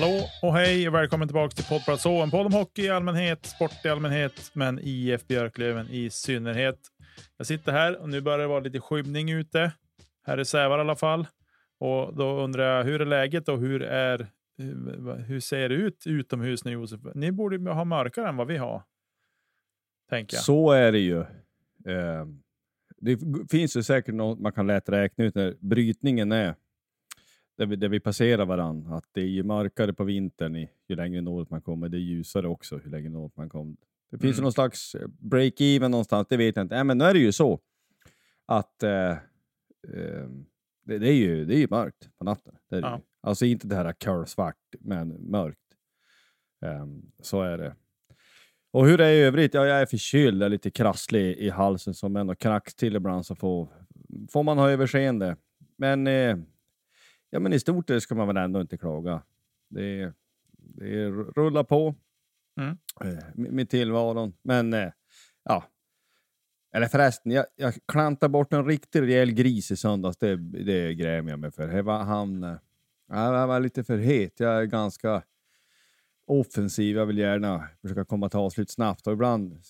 Hallå och hej och välkommen tillbaka till poddplats H. en podd om hockey i allmänhet, sport i allmänhet, men IF Björklöven i synnerhet. Jag sitter här och nu börjar det vara lite skymning ute. Här är Sävar i alla fall. Och då undrar jag, hur är läget och hur, är, hur ser det ut utomhus nu Josef? Ni borde ha mörkare än vad vi har. Tänker jag. Så är det ju. Ehm, det finns ju säkert något man kan lätt räkna ut när brytningen är där vi, där vi passerar varann. Att det är ju mörkare på vintern i, ju längre norrut man kommer. Det är ljusare också ju längre norrut man kommer. Det finns mm. någon slags eh, break-even någonstans, det vet jag inte. Äh, men nu är det ju så att eh, eh, det, det, är ju, det är ju mörkt på natten. Det är ja. det. Alltså inte det här körsvart, men mörkt. Um, så är det. Och hur det är i övrigt? Ja, jag är förkyld, jag är lite krasslig i halsen som ändå knacks till ibland så får, får man ha överseende. Men eh, ja, men i stort ska man väl ändå inte klaga. Det, det rullar på mm. Eh, med tillvaron. Men eh, ja, eller förresten, jag, jag klantade bort en riktigt rejäl gris i söndags. Det, det grämer jag mig för. Det var, han, eh, jag var lite för het. Jag är ganska offensiv. Jag vill gärna försöka komma till avslut snabbt och ibland,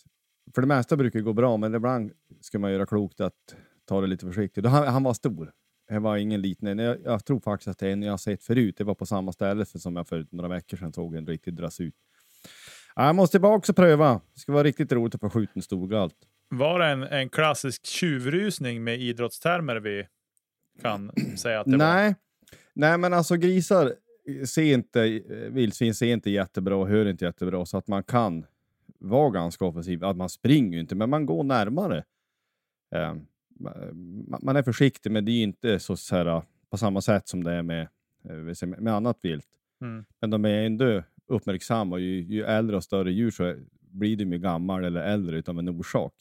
för det mesta brukar det gå bra, men ibland ska man göra klokt att ta det lite försiktigt. Han, han var stor. Det var ingen liten. Jag, jag tror faktiskt att det är en jag har sett förut. Det var på samma ställe som jag för några veckor sedan såg en riktigt dras ut. Jag måste tillbaka och pröva. Det ska vara riktigt roligt att få skjuta en storgalt. Var det en, en klassisk tjuvrusning med idrottstermer vi kan säga att det Nej. var? Nej, men alltså grisar ser inte, vildsvin ser inte jättebra och hör inte jättebra så att man kan vara ganska offensiv. Att man springer inte, men man går närmare. Um, man är försiktig, men det är inte så, så här, på samma sätt som det är med, eh, med annat vilt. Mm. Men de är ändå uppmärksamma. Ju, ju äldre och större djur så blir de ju gammal eller äldre utav en orsak.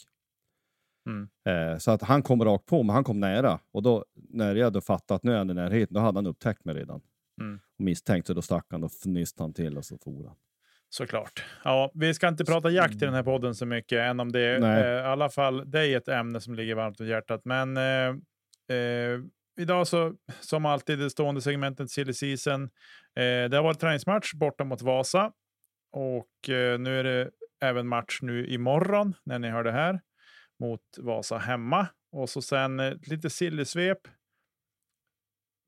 Mm. Eh, så att han kom rakt på, men han kom nära. Och då, när jag då fattade att nu är han i närheten, då hade han upptäckt mig redan. Mm. Och misstänkt, så då stack han och fnyste han till och så for han. Såklart. Ja, vi ska inte prata jakt i den här podden så mycket, än om det eh, i alla fall det är ett ämne som ligger varmt om hjärtat. Men eh, eh, idag så, som alltid, det stående segmentet silly season. Eh, det har varit träningsmatch borta mot Vasa. Och eh, nu är det även match nu imorgon när ni hör det här mot Vasa hemma. Och så sen eh, lite sillysvep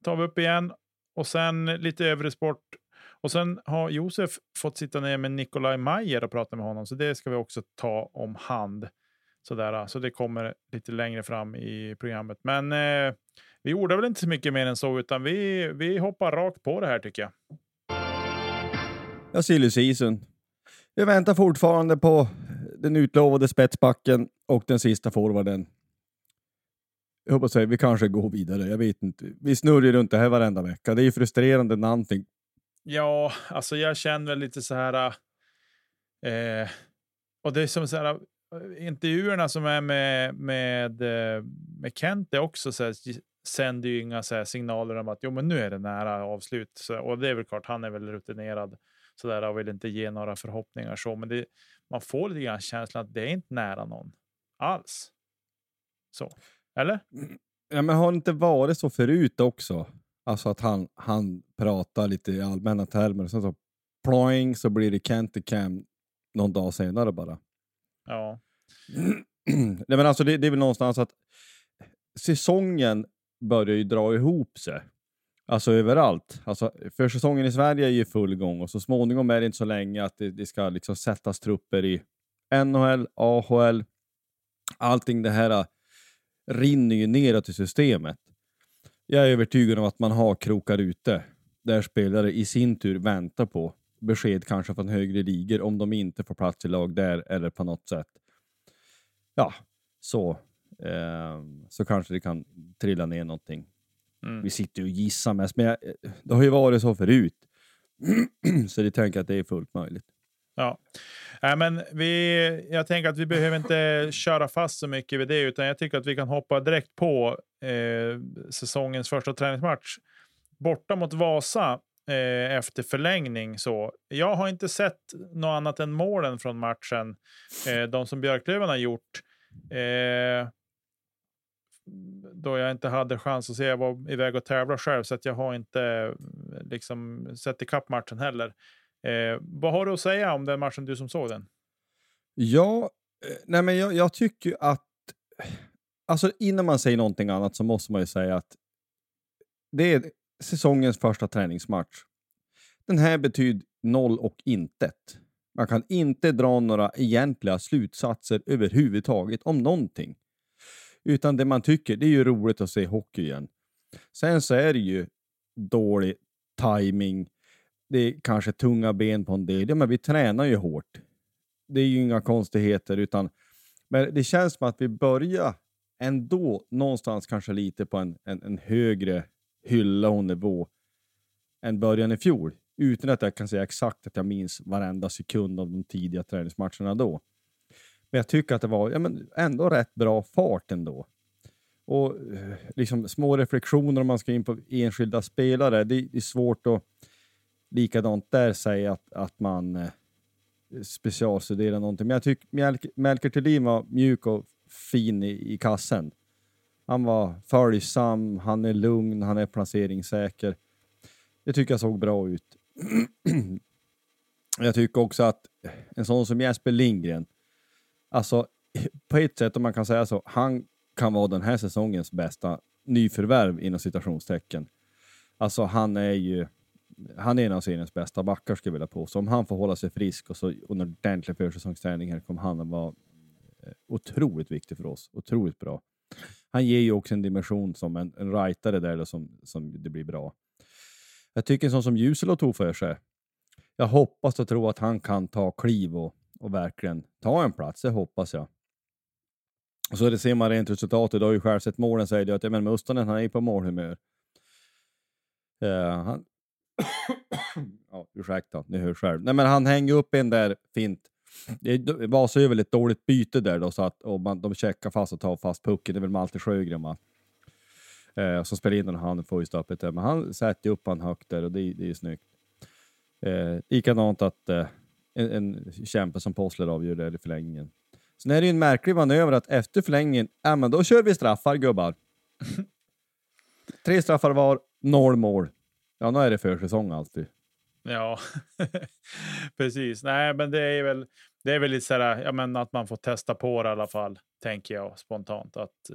tar vi upp igen. Och sen lite övrig sport och sen har Josef fått sitta ner med Nikolaj Mayer och prata med honom, så det ska vi också ta om hand. Sådär, så det kommer lite längre fram i programmet. Men eh, vi ordar väl inte så mycket mer än så, utan vi, vi hoppar rakt på det här tycker jag. Ja, silly season. Vi väntar fortfarande på den utlovade spetsbacken och den sista forwarden. Jag hoppas att vi kanske går vidare. Jag vet inte. Vi snurrar runt det här varenda vecka. Det är ju frustrerande när någonting Ja, alltså jag känner väl lite så här. Eh, och det är som så här. Eh, intervjuerna som är med med, eh, med Kent är också så här, sänder ju inga så signaler om att jo, men nu är det nära avslut. Så, och det är väl klart, han är väl rutinerad så där och vill inte ge några förhoppningar så, men det, man får lite grann känslan att det är inte nära någon alls. Så, eller? Ja, men har det inte varit så förut också? Alltså att han, han pratar lite i allmänna termer och sen så ploing så blir det Canticam någon dag senare bara. Ja. Nej, men alltså det, det är väl någonstans att säsongen börjar ju dra ihop sig. Alltså överallt. Alltså, för säsongen i Sverige är ju full gång och så småningom är det inte så länge att det, det ska liksom sättas trupper i NHL, AHL. Allting det här äh, rinner ju neråt i systemet. Jag är övertygad om att man har krokar ute där spelare i sin tur väntar på besked kanske från högre ligor om de inte får plats i lag där eller på något sätt. Ja, så, eh, så kanske det kan trilla ner någonting. Mm. Vi sitter och gissar mest, men jag, det har ju varit så förut. så det tänker jag att det är fullt möjligt. Ja, äh, men vi, jag tänker att vi behöver inte köra fast så mycket vid det, utan jag tycker att vi kan hoppa direkt på eh, säsongens första träningsmatch borta mot Vasa eh, efter förlängning. Så jag har inte sett något annat än målen från matchen, eh, de som Björklöven har gjort. Eh, då jag inte hade chans att se, jag var iväg och tävla själv, så att jag har inte liksom sett ikapp matchen heller. Eh, vad har du att säga om den matchen, du som såg den? Ja, eh, nej men jag, jag tycker att, alltså innan man säger någonting annat så måste man ju säga att det är säsongens första träningsmatch. Den här betyder noll och intet. Man kan inte dra några egentliga slutsatser överhuvudtaget om någonting. Utan det man tycker, det är ju roligt att se hockey igen. Sen så är det ju dålig timing. Det är kanske tunga ben på en del. Ja, men vi tränar ju hårt. Det är ju inga konstigheter, utan men det känns som att vi börjar ändå någonstans kanske lite på en, en, en högre hylla och nivå än början i fjol. Utan att jag kan säga exakt att jag minns varenda sekund av de tidiga träningsmatcherna då. Men jag tycker att det var ja, men ändå rätt bra fart ändå. Och eh, liksom små reflektioner om man ska in på enskilda spelare. Det, är svårt att likadant där säga att, att man eh, specialstuderar någonting. Men jag tycker Melker Thulin var mjuk och fin i, i kassen. Han var följsam, han är lugn, han är placeringssäker. Det tycker jag såg bra ut. jag tycker också att en sån som Jesper Lindgren, alltså på ett sätt om man kan säga så, han kan vara den här säsongens bästa nyförvärv inom citationstecken. Alltså han är ju, han är en av seriens bästa backar skulle jag vilja påstå. Om han får hålla sig frisk och så under ordentlig försäsongsträning här kommer han att vara eh, otroligt viktig för oss. Otroligt bra. Han ger ju också en dimension som en, en rightare där då, som, som det blir bra. Jag tycker en sån som Juselo tog för sig. Jag hoppas och tror att han kan ta kliv och, och verkligen ta en plats. Det hoppas jag. Och så det ser man rent resultatet. Du har ju själv sett målen säger du att ja, men Mustonen han är på målhumör. Uh, han... ja, ursäkta, ni hör själv. Nej, men han hänger upp en där fint. Det var så väl ett dåligt byte där då, så att och man, de checkar fast och tar fast pucken. Det är väl Malte Sjögren va? Eh, som spelar in den han får ju stoppet där. Men han sätter upp han högt där och det, det är snyggt. Eh, likadant att eh, en, en kämpe som Possler avgör där i förlängningen. Sen är det ju en märklig manöver att efter förlängningen, ja men då kör vi straffar gubbar. Tre straffar var, noll mål. Ja, nu är det försäsong alltid. Ja, precis. Nej, men det är väl, det är väl lite så här, ja, men att man får testa på det i alla fall, tänker jag spontant. Att,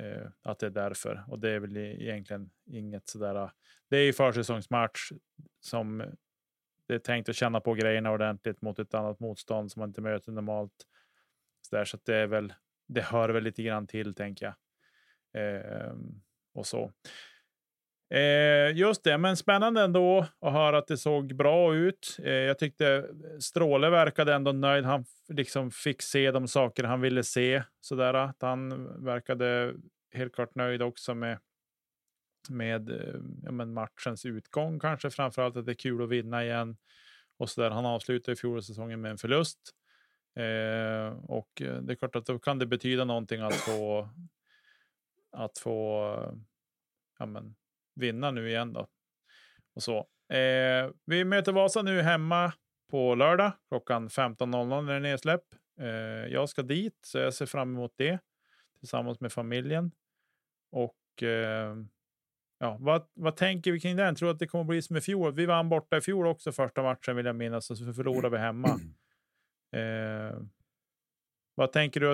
uh, att det är därför. Och det är väl e-, egentligen inget sådär. Det är ju försäsongsmatch som det är tänkt att känna på grejerna ordentligt mot ett annat motstånd som man inte möter normalt. Så, där, så det är väl, det hör väl lite grann till, tänker jag. Uh, och så. Eh, just det, men spännande ändå att höra att det såg bra ut. Eh, jag tyckte Stråle verkade ändå nöjd. Han liksom fick se de saker han ville se. Sådär, att han verkade helt klart nöjd också med, med eh, ja, matchens utgång. Kanske framförallt att det är kul att vinna igen. Och så där. Han avslutade fjolårssäsongen med en förlust. Eh, och eh, det är klart att då kan det betyda någonting att få att få ja, men, vinna nu igen då. Och så. Eh, vi möter Vasa nu hemma på lördag klockan 15.00 när det är nedsläpp. Eh, jag ska dit, så jag ser fram emot det tillsammans med familjen. Och eh, ja, vad, vad tänker vi kring den? Tror att det kommer bli som i fjol? Vi vann borta i fjol också första matchen vill jag minnas och så förlorade vi hemma. Eh, vad tänker du?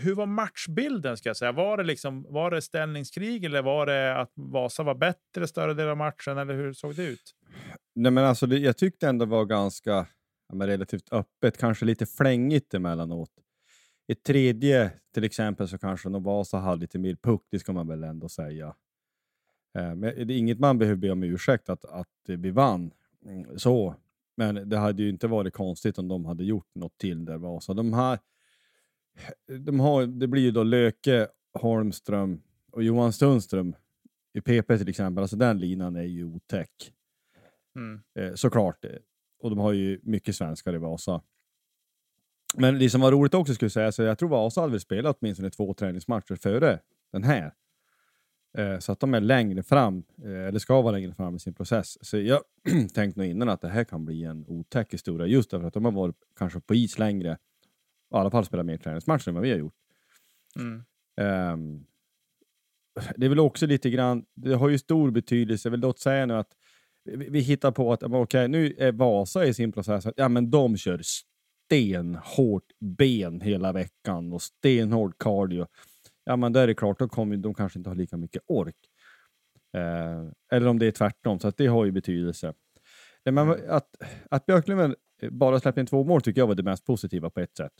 Hur var matchbilden? ska jag säga? Var det, liksom, var det ställningskrig eller var det att Vasa var bättre större delen av matchen? Eller hur såg det ut? Nej, men alltså, det, jag tyckte ändå det var ganska ja, relativt öppet, kanske lite flängigt emellanåt. I tredje till exempel så kanske nog Vasa hade lite mer puck, det ska man väl ändå säga. Eh, men det är inget man behöver be om ursäkt att, att vi vann. Mm, så. Men det hade ju inte varit konstigt om de hade gjort något till där Vasa. De här, de har, det blir ju då Löke, Holmström och Johan Sundström i PP till exempel. Alltså den linan är ju otäck. Mm. Eh, såklart. Och de har ju mycket svenskar i Vasa. Men det som var roligt också skulle jag säga, så jag tror Vasa hade väl spelat åtminstone två träningsmatcher före den här. Eh, så att de är längre fram, eh, eller ska vara längre fram i sin process. Så jag tänkte nog innan att det här kan bli en otäck historia, just därför att de har varit kanske på is längre, i alla fall spelat mer träningsmatcher än vad vi har gjort. Mm. Um, det är väl också lite grann, det har ju stor betydelse, vill låt säga nu att vi, vi hittar på att okay, nu är Vasa i sin process, att ja, men de kör stenhårt ben hela veckan och stenhård cardio ja men då är det klart, då kommer de kanske inte ha lika mycket ork. Eh, eller om det är tvärtom, så att det har ju betydelse. Men att, att Björklöven bara släppte in två mål tycker jag var det mest positiva på ett sätt.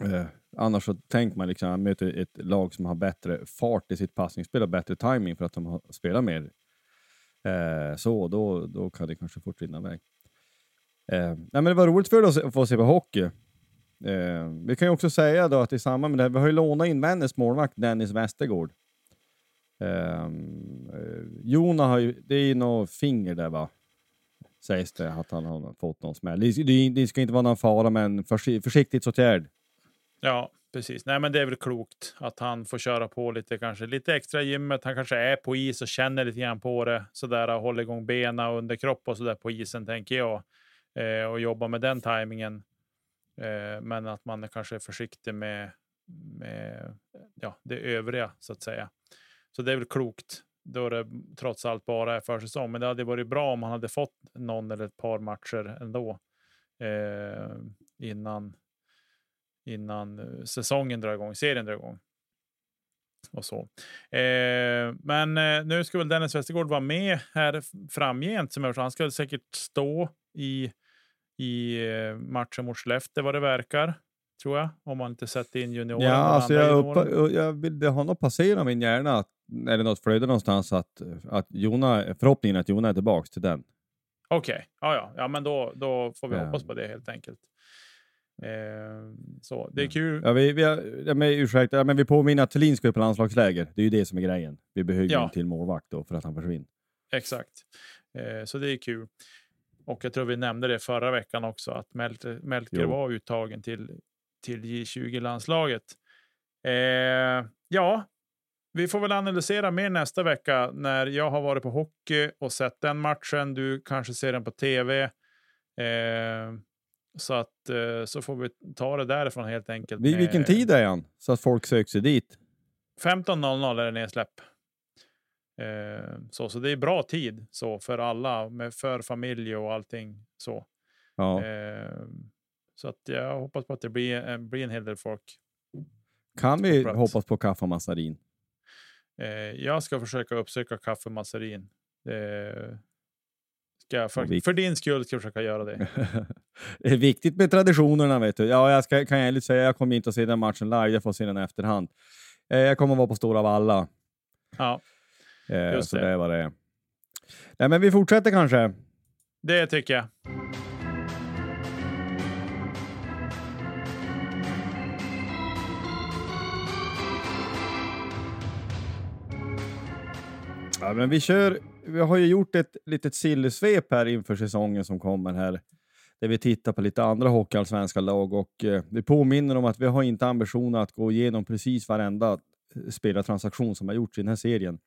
Eh, annars så tänker man liksom, att man möter ett lag som har bättre fart i sitt passningsspel och bättre timing för att de har spelat mer. Eh, så då, då kan det kanske fort rinna iväg. Eh, nej, men det var roligt för oss att få se på hockey. Eh, vi kan ju också säga då att i samband med det här, vi har ju lånat in Vännäs målvakt Dennis Westergård. Eh, Jona har ju, det är ju något finger där va? Sägs det att han har fått någon smäll. Det, det, det ska inte vara någon fara men för, försiktighetsåtgärd. Ja, precis. Nej, men det är väl klokt att han får köra på lite, kanske lite extra gymmet. Han kanske är på is och känner lite grann på det sådär och håller igång benen och underkropp och sådär på isen tänker jag. Eh, och jobba med den tajmingen. Eh, men att man kanske är försiktig med, med ja, det övriga så att säga. Så det är väl klokt då det trots allt bara är försäsong. Men det hade varit bra om han hade fått någon eller ett par matcher ändå eh, innan, innan säsongen drar igång, serien drar igång. Och så. Eh, men eh, nu ska väl Dennis Westergård vara med här framgent. Som jag Han ska säkert stå i i eh, matchen mot Skellefteå vad det verkar. Tror jag, om man inte sätter in juniorer. Ja, alltså jag, upp, jag vill, det har nog passerat min hjärna, att, eller något flöde någonstans, att, att Jona, förhoppningen att Jona är tillbaka till den. Okej, okay. ja, ja. ja, men då, då får vi ja. hoppas på det helt enkelt. Eh, så det är kul. Ja, vi, vi, ja, men, ursäkta, men vi påminner att Thelin ska på landslagsläger. Det är ju det som är grejen. Vi behöver ja. en till målvakt då för att han försvinner. Exakt, eh, så det är kul. Och jag tror vi nämnde det förra veckan också, att Melker, Melker var uttagen till, till J20-landslaget. Eh, ja, vi får väl analysera mer nästa vecka när jag har varit på hockey och sett den matchen. Du kanske ser den på tv. Eh, så att eh, så får vi ta det därifrån helt enkelt. Vid vilken tid är han? Så att folk söker sig dit. 15.00 är det nedsläpp. Eh, så, så det är bra tid så för alla, med för familj och allting så. Ja. Eh, så att jag hoppas på att det blir, blir en hel del folk. Kan vi hoppas på kaffe och massarin? Jag ska försöka uppsöka kaffe och massarin. Ska jag för, för, din skull ska jag försöka göra det. det är viktigt med traditionerna. vet du. Ja, jag ska, kan ärligt säga, jag kommer inte att se den matchen live. Jag får se den i efterhand. Eh, jag kommer att vara på Stora Valla. Ja. Eh, Just så det. det vad det. Nej, men vi fortsätter kanske. Det tycker jag. Ja, men vi kör. Vi har ju gjort ett litet sillsvep här inför säsongen som kommer här, där vi tittar på lite andra hockeyallsvenska lag och eh, vi påminner om att vi har inte ambitionen att gå igenom precis varenda eh, spelartransaktion som har gjorts i den här serien.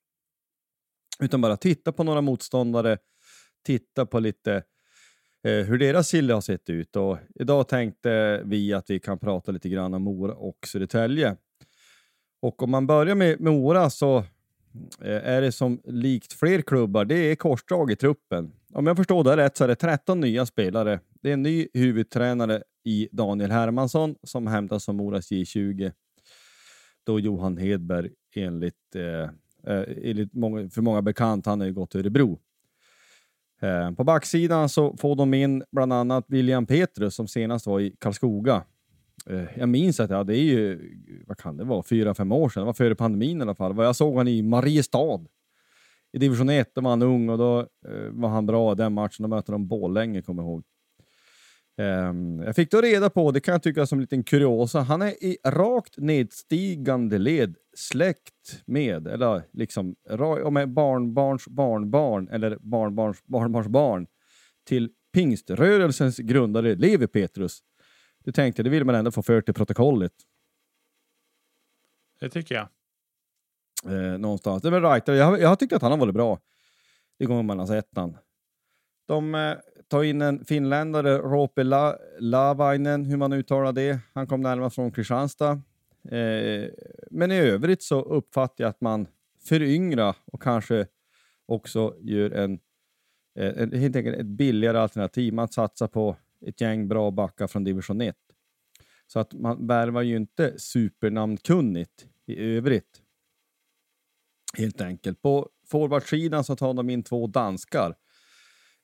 Utan bara titta på några motståndare, titta på lite eh, hur deras silly har sett ut. Och idag tänkte vi att vi kan prata lite grann om Mora och Södertälje. Och om man börjar med, Mora så Eh, är det som likt fler klubbar, det är korsdrag i truppen. Om jag förstår det rätt så är det 13 nya spelare. Det är en ny huvudtränare i Daniel Hermansson som hämtas som Moras J20. Då Johan Hedberg enligt, eh, eh, enligt många, för många bekant, han har ju gått till Örebro. Eh, på backsidan så får de in bland annat William Petrus som senast var i Karlskoga. Eh, jag minns att ja, det är ju, vad kan det vara, fyra, fem år sedan. Det var före pandemin i alla fall. Jag såg honom i Mariestad i division 1. Då var han ung och då eh, var han bra i den matchen. Då mötte de Borlänge, kommer jag ihåg. Ehm, jag fick då reda på, det kan jag tycka som en liten kuriosa, han är i rakt nedstigande led släkt med, eller liksom med barnbarns barnbarn eller barnbarns barnbarns barn till pingströrelsens grundare Levi Petrus. Det tänkte jag, det vill man ändå få för till protokollet. Det tycker jag. Eh, någonstans. Det är väl. Jag, jag har tyckt att han har varit bra sett han. De eh, tar in en finländare, Roope La, Lavainen, hur man uttalar det. Han kom närmast från Kristianstad. Eh, men i övrigt så uppfattar jag att man föryngra och kanske också gör en, eh, en, helt enkelt ett billigare alternativ. Man satsar på ett gäng bra backar från division 1. Så att man värvar ju inte supernamnkunnigt i övrigt. Helt enkelt. På forwardsidan så tar de in två danskar.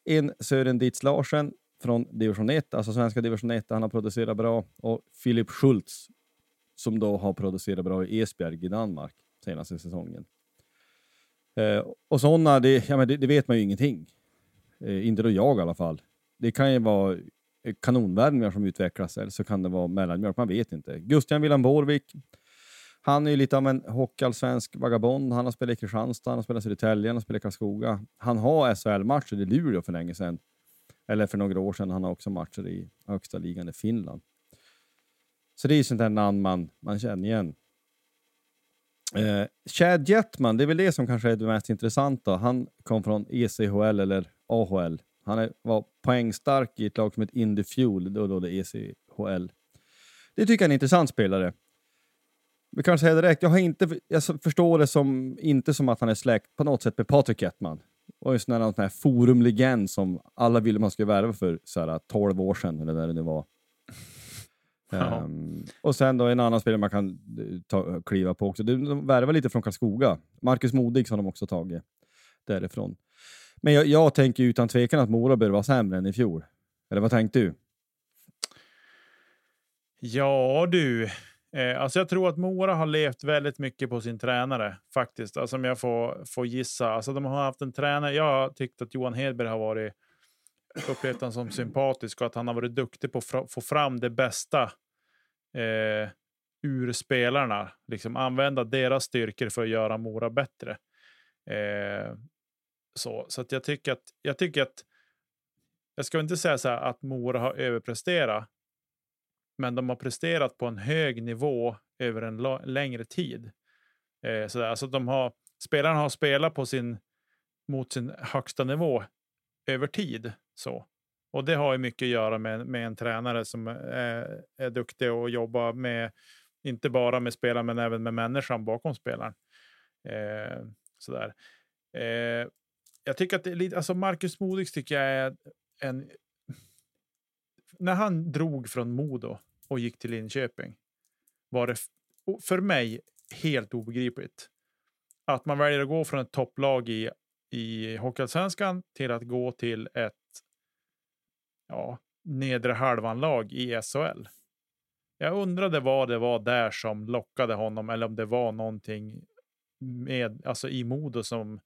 En Sören Ditz Larsen från division 1, alltså svenska division 1, han har producerat bra. Och Filip Schultz som då har producerat bra i Esbjerg i Danmark senaste säsongen. Eh, och sådana, det, ja, det, det, vet man ju ingenting. Eh, inte då jag i alla fall. Det kan ju vara kanonvärmningar som utvecklas eller så kan det vara mellanmjölk, man vet inte. Gustian Wilhelm Borvik, han är ju lite av en hockeyallsvensk vagabond. Han har spelat i Kristianstad, han har spelat i Södertälje, han har spelat i Karlskoga. Han har SHL-matcher i Luleå för länge sedan. Eller för några år sedan. Han har också matcher i högsta ligan i Finland. Så det är ju sånt där namn man, man känner igen. Eh, Chad Jetman, det är väl det som kanske är det mest intressanta. Han kom från ECHL eller AHL. Han är, var poängstark i ett lag som heter Indy Fuel, då, då det ECHL. Det tycker jag är en intressant spelare. Vi kan säga direkt, jag, har inte, jag förstår det som, inte som att han är släkt på något sätt med Patrik Jetman. Och en sån här, forumlegend som alla ville man skulle värva för så här, 12 år sedan, eller när det nu var. Ja. Um, och sen då en annan spelare man kan eh, ta, kliva på också. De värvar lite från Karlskoga. Marcus Modig har de också tagit därifrån. Men jag, jag tänker utan tvekan att Mora bör vara sämre än i fjol. Eller vad tänkte du? Ja du, eh, alltså jag tror att Mora har levt väldigt mycket på sin tränare faktiskt. Alltså om jag får, får gissa. Alltså de har haft en tränare. Jag har tyckt att Johan Hedberg har varit upplevt honom som sympatisk och att han har varit duktig på att få fram det bästa eh, ur spelarna. Liksom använda deras styrkor för att göra Mora bättre. Eh, så så att jag tycker att jag tycker att jag ska inte säga så här att Mora har överpresterat, men de har presterat på en hög nivå över en längre tid. Eh, så där, alltså de har, spelarna har spelat på sin, mot sin högsta nivå över tid. Så. Och det har ju mycket att göra med, med en tränare som är, är duktig och jobbar med, inte bara med spelaren, men även med människan bakom spelaren. Eh, sådär. Eh, jag tycker att det är lite, alltså Marcus Modigs tycker jag är en... När han drog från Modo och gick till Linköping var det för mig helt obegripligt. Att man väljer att gå från ett topplag i, i Hockeyallsvenskan till att gå till ett ja, nedre halvan-lag i SHL. Jag undrade vad det var där som lockade honom eller om det var någonting med, alltså i Modo som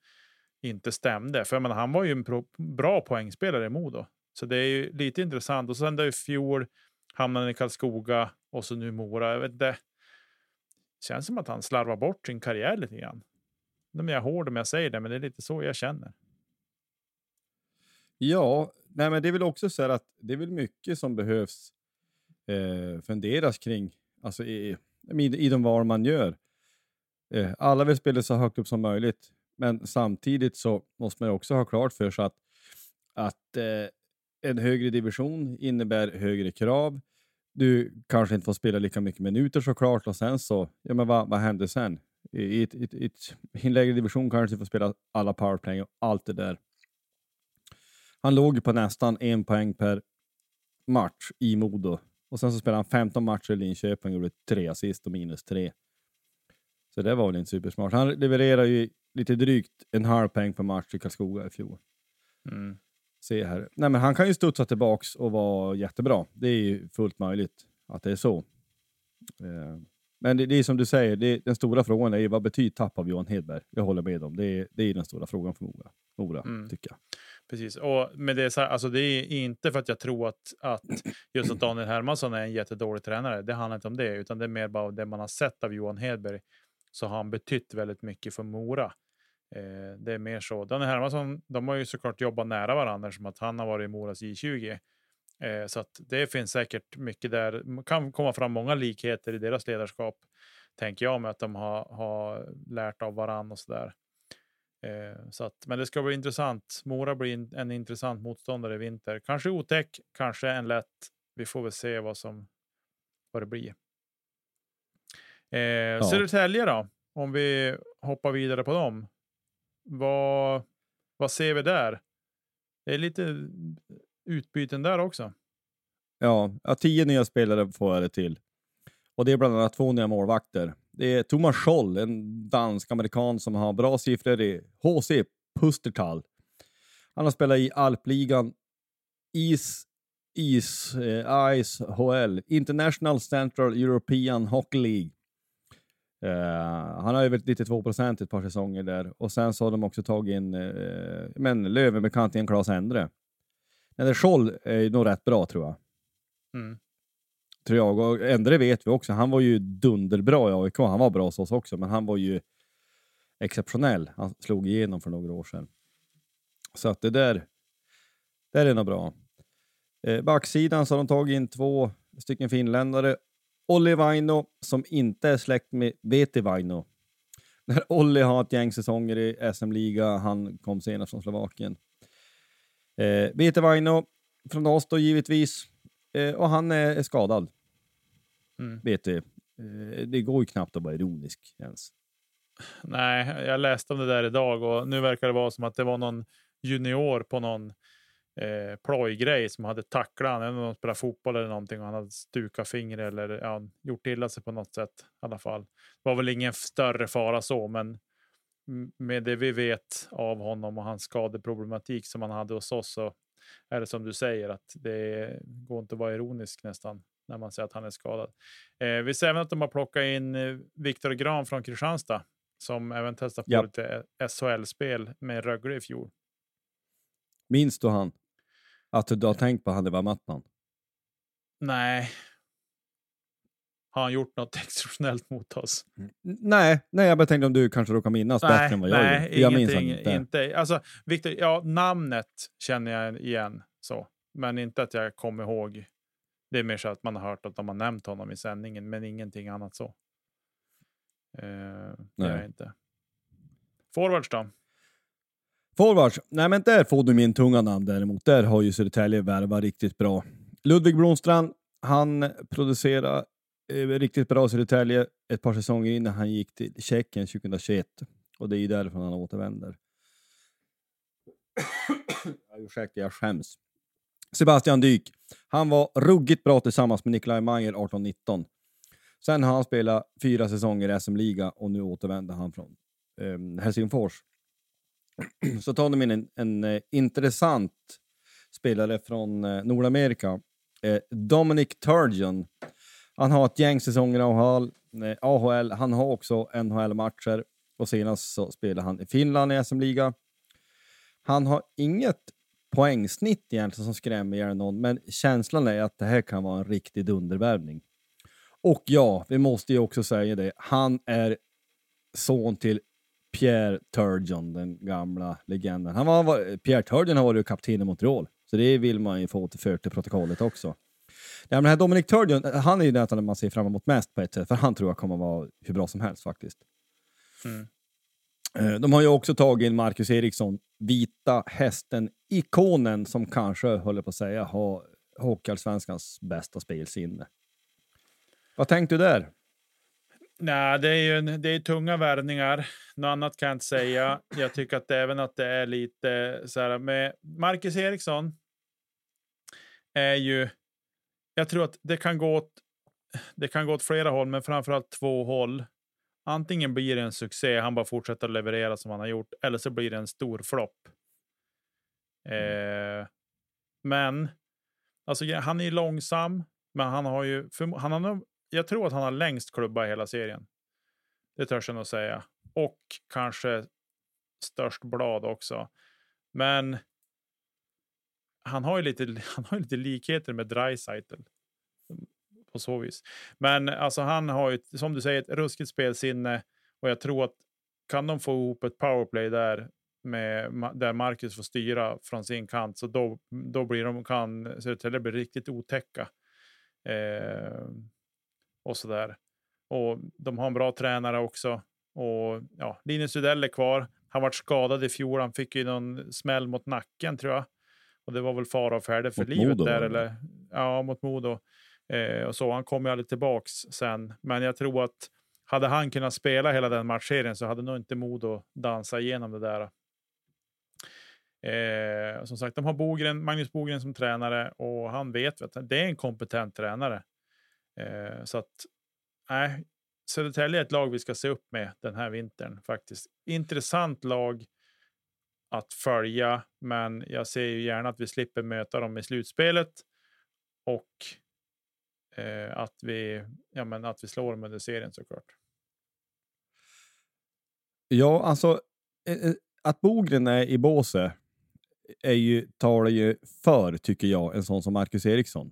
inte stämde. För menar, han var ju en pro, bra poängspelare i Modo. Så det är ju lite intressant. Och sen där i fjol hamnade han i Karlskoga och så nu Mora. Jag vet inte. Känns som att han slarvar bort sin karriär lite grann. Jag är hård om jag säger det, men det är lite så jag känner. Ja, nej, men det är väl också så här att det är väl mycket som behövs eh, funderas kring, alltså i, i, i de val man gör. Eh, alla vill spela så högt upp som möjligt, men samtidigt så måste man också ha klart för sig att, att eh, en högre division innebär högre krav. Du kanske inte får spela lika mycket minuter såklart och sen så, ja men vad, vad händer sen? I, i, i, I en lägre division kanske du får spela alla powerplay och allt det där. Han låg på nästan en poäng per match i Modo. Och sen så spelade han 15 matcher i Linköping och gjorde tre assist och minus tre. Så det var väl inte supersmart. Han levererar ju lite drygt en halv poäng per match i Karlskoga i fjol. Mm. Se här. Nej, men han kan ju studsa tillbaks och vara jättebra. Det är ju fullt möjligt att det är så. Eh, men det, det, är som du säger, det, den stora frågan är ju vad betyder tapp av Johan Hedberg? Jag håller med om. Det är, det är den stora frågan för Mora, Mora mm. tycker jag. Precis, och med det, så här, alltså det är inte för att jag tror att, att just att Daniel Hermansson är en jättedålig tränare. Det handlar inte om det, utan det är mer bara det man har sett av Johan Hedberg så har han betytt väldigt mycket för Mora. Eh, det är mer så. Daniel Hermansson, de har ju såklart jobbat nära varandra som att han har varit i Moras J20. Eh, så att det finns säkert mycket där. Kan komma fram många likheter i deras ledarskap, tänker jag, med att de har, har lärt av varandra och så där. Eh, så att, men det ska bli intressant. Mora blir en, en intressant motståndare i vinter. Kanske otäck, kanske en lätt. Vi får väl se vad som vad det blir. Eh, ja. Södertälje då, om vi hoppar vidare på dem. Vad, vad ser vi där? Det är lite utbyten där också. Ja, tio nya spelare får jag det till. Och det är bland annat två nya målvakter. Det är Thomas Scholl, en dansk-amerikan som har bra siffror i HC Pustertal. Han har spelat i alpligan Is, Is, eh, Ice HL, International Central European Hockey League. Uh, han har över 92 procent ett par säsonger där och sen så har de också tagit in uh, men Lövenbekantingen Claes Endre. Men Scholl är nog rätt bra tror jag. Mm. Tror jag. Och Endre vet vi också. Han var ju dunderbra i AIK. Han var bra hos oss också, men han var ju exceptionell. Han slog igenom för några år sedan. Så att det där, där är nog bra. Eh, backsidan så har de tagit in två stycken finländare. Olli Vaino som inte är släkt med Veti Vaino. När Olli har ett gäng säsonger i SM-liga, han kom senast från Slovakien. Eh, Vaino från oss då givetvis. Eh, och han är, är skadad. Mm. Vet du. Eh, det går ju knappt att vara ironisk ens. Nej, jag läste om det där idag och nu verkar det vara som att det var någon junior på någon eh, plojgrej som hade tacklat honom. Någon spelade fotboll eller någonting och han hade stukat fingret eller ja, gjort illa sig på något sätt i alla fall. Det var väl ingen större fara så, men med det vi vet av honom och hans skadeproblematik som han hade hos oss så är det som du säger att det går inte att vara ironisk nästan när man säger att han är skadad. Eh, vi ser även att de har plockat in eh, Viktor Gran från Kristianstad som även testat på ja. lite SHL-spel med Rögle i fjol. Minns du han? Att du har tänkt på han det var mattan? Nej, har han gjort något exceptionellt mot oss? Nej, nej jag bara tänkte om du kanske råkar minnas nej, bättre än vad jag nej, jag minns inte. inte. Alltså, Victor, ja, namnet känner jag igen, så. men inte att jag kommer ihåg. Det är mer så att man har hört att de har nämnt honom i sändningen, men ingenting annat så. Uh, nej. Inte. Forwards då? Forwards? Nej, men där får du min tunga namn däremot. Där har ju Södertälje värvat riktigt bra. Ludvig Blomstrand, han producerar Eh, riktigt bra i Södertälje ett par säsonger innan han gick till Tjeckien 2021. Och det är ju därifrån han återvänder. Ursäkta, jag skäms. Sebastian Dyk. Han var ruggigt bra tillsammans med Nikolaj Mayer 18-19. Sen har han spelat fyra säsonger i SM-liga och nu återvänder han från eh, Helsingfors. Så tar de in en, en en intressant spelare från eh, Nordamerika. Eh, Dominic Turgeon han har ett gäng säsonger i AHL. Eh, AHL. Han har också NHL-matcher och senast så spelade han i Finland i SM-liga. Han har inget poängsnitt egentligen som skrämmer ihjäl någon, men känslan är att det här kan vara en riktig dundervärvning. Och ja, vi måste ju också säga det. Han är son till Pierre Turgeon, den gamla legenden. Han var, Pierre Turgeon har varit kapten i Montreal, så det vill man ju få till till protokollet också. Ja, men här Dominic Turgeon, han är ju den man ser fram emot mest på ett sätt, för han tror jag kommer vara hur bra som helst faktiskt. Mm. Eh, de har ju också tagit in Marcus Eriksson, vita hästen-ikonen som kanske, håller på att säga, har Hockeyallsvenskans bästa spelsinne. Vad tänkte du där? Nej, det är ju en, det är tunga värvningar. Något annat kan jag inte säga. Jag tycker att även att det är lite så här med Marcus Eriksson. Är ju. Jag tror att det kan gå åt. Det kan gå åt flera håll, men framförallt två håll. Antingen blir det en succé, han bara fortsätter leverera som han har gjort, eller så blir det en stor flopp. Eh, men alltså, han är långsam, men han har ju. Han har nog, jag tror att han har längst klubba i hela serien. Det törs jag nog säga. Och kanske störst blad också. Men han har ju lite, han har lite likheter med Dreisaitl. På så vis. Men alltså han har ju, som du säger, ett ruskigt spelsinne. Och jag tror att kan de få ihop ett powerplay där med, där Marcus får styra från sin kant så då, då blir de, kan Södertälje bli riktigt otäcka. Eh, och så där. Och de har en bra tränare också. Och ja, Linus Rydell är kvar. Han varit skadad i fjol. Han fick ju någon smäll mot nacken tror jag. Och det var väl fara och färde för mot livet Modo, där. Eller, ja, mot Modo. Eh, och så. Han kom ju aldrig tillbaks sen. Men jag tror att hade han kunnat spela hela den matchserien så hade nog inte Modo dansat igenom det där. Eh, som sagt, de har Bogren, Magnus Bogren som tränare och han vet att det är en kompetent tränare. Eh, så att nej, Södertälje är ett lag vi ska se upp med den här vintern faktiskt. Intressant lag att följa, men jag ser ju gärna att vi slipper möta dem i slutspelet och eh, att vi ja, men att vi slår dem under serien såklart. Ja, alltså eh, eh att Bogren är i båset är ju, talar ju för, tycker jag, en sån som Marcus Eriksson.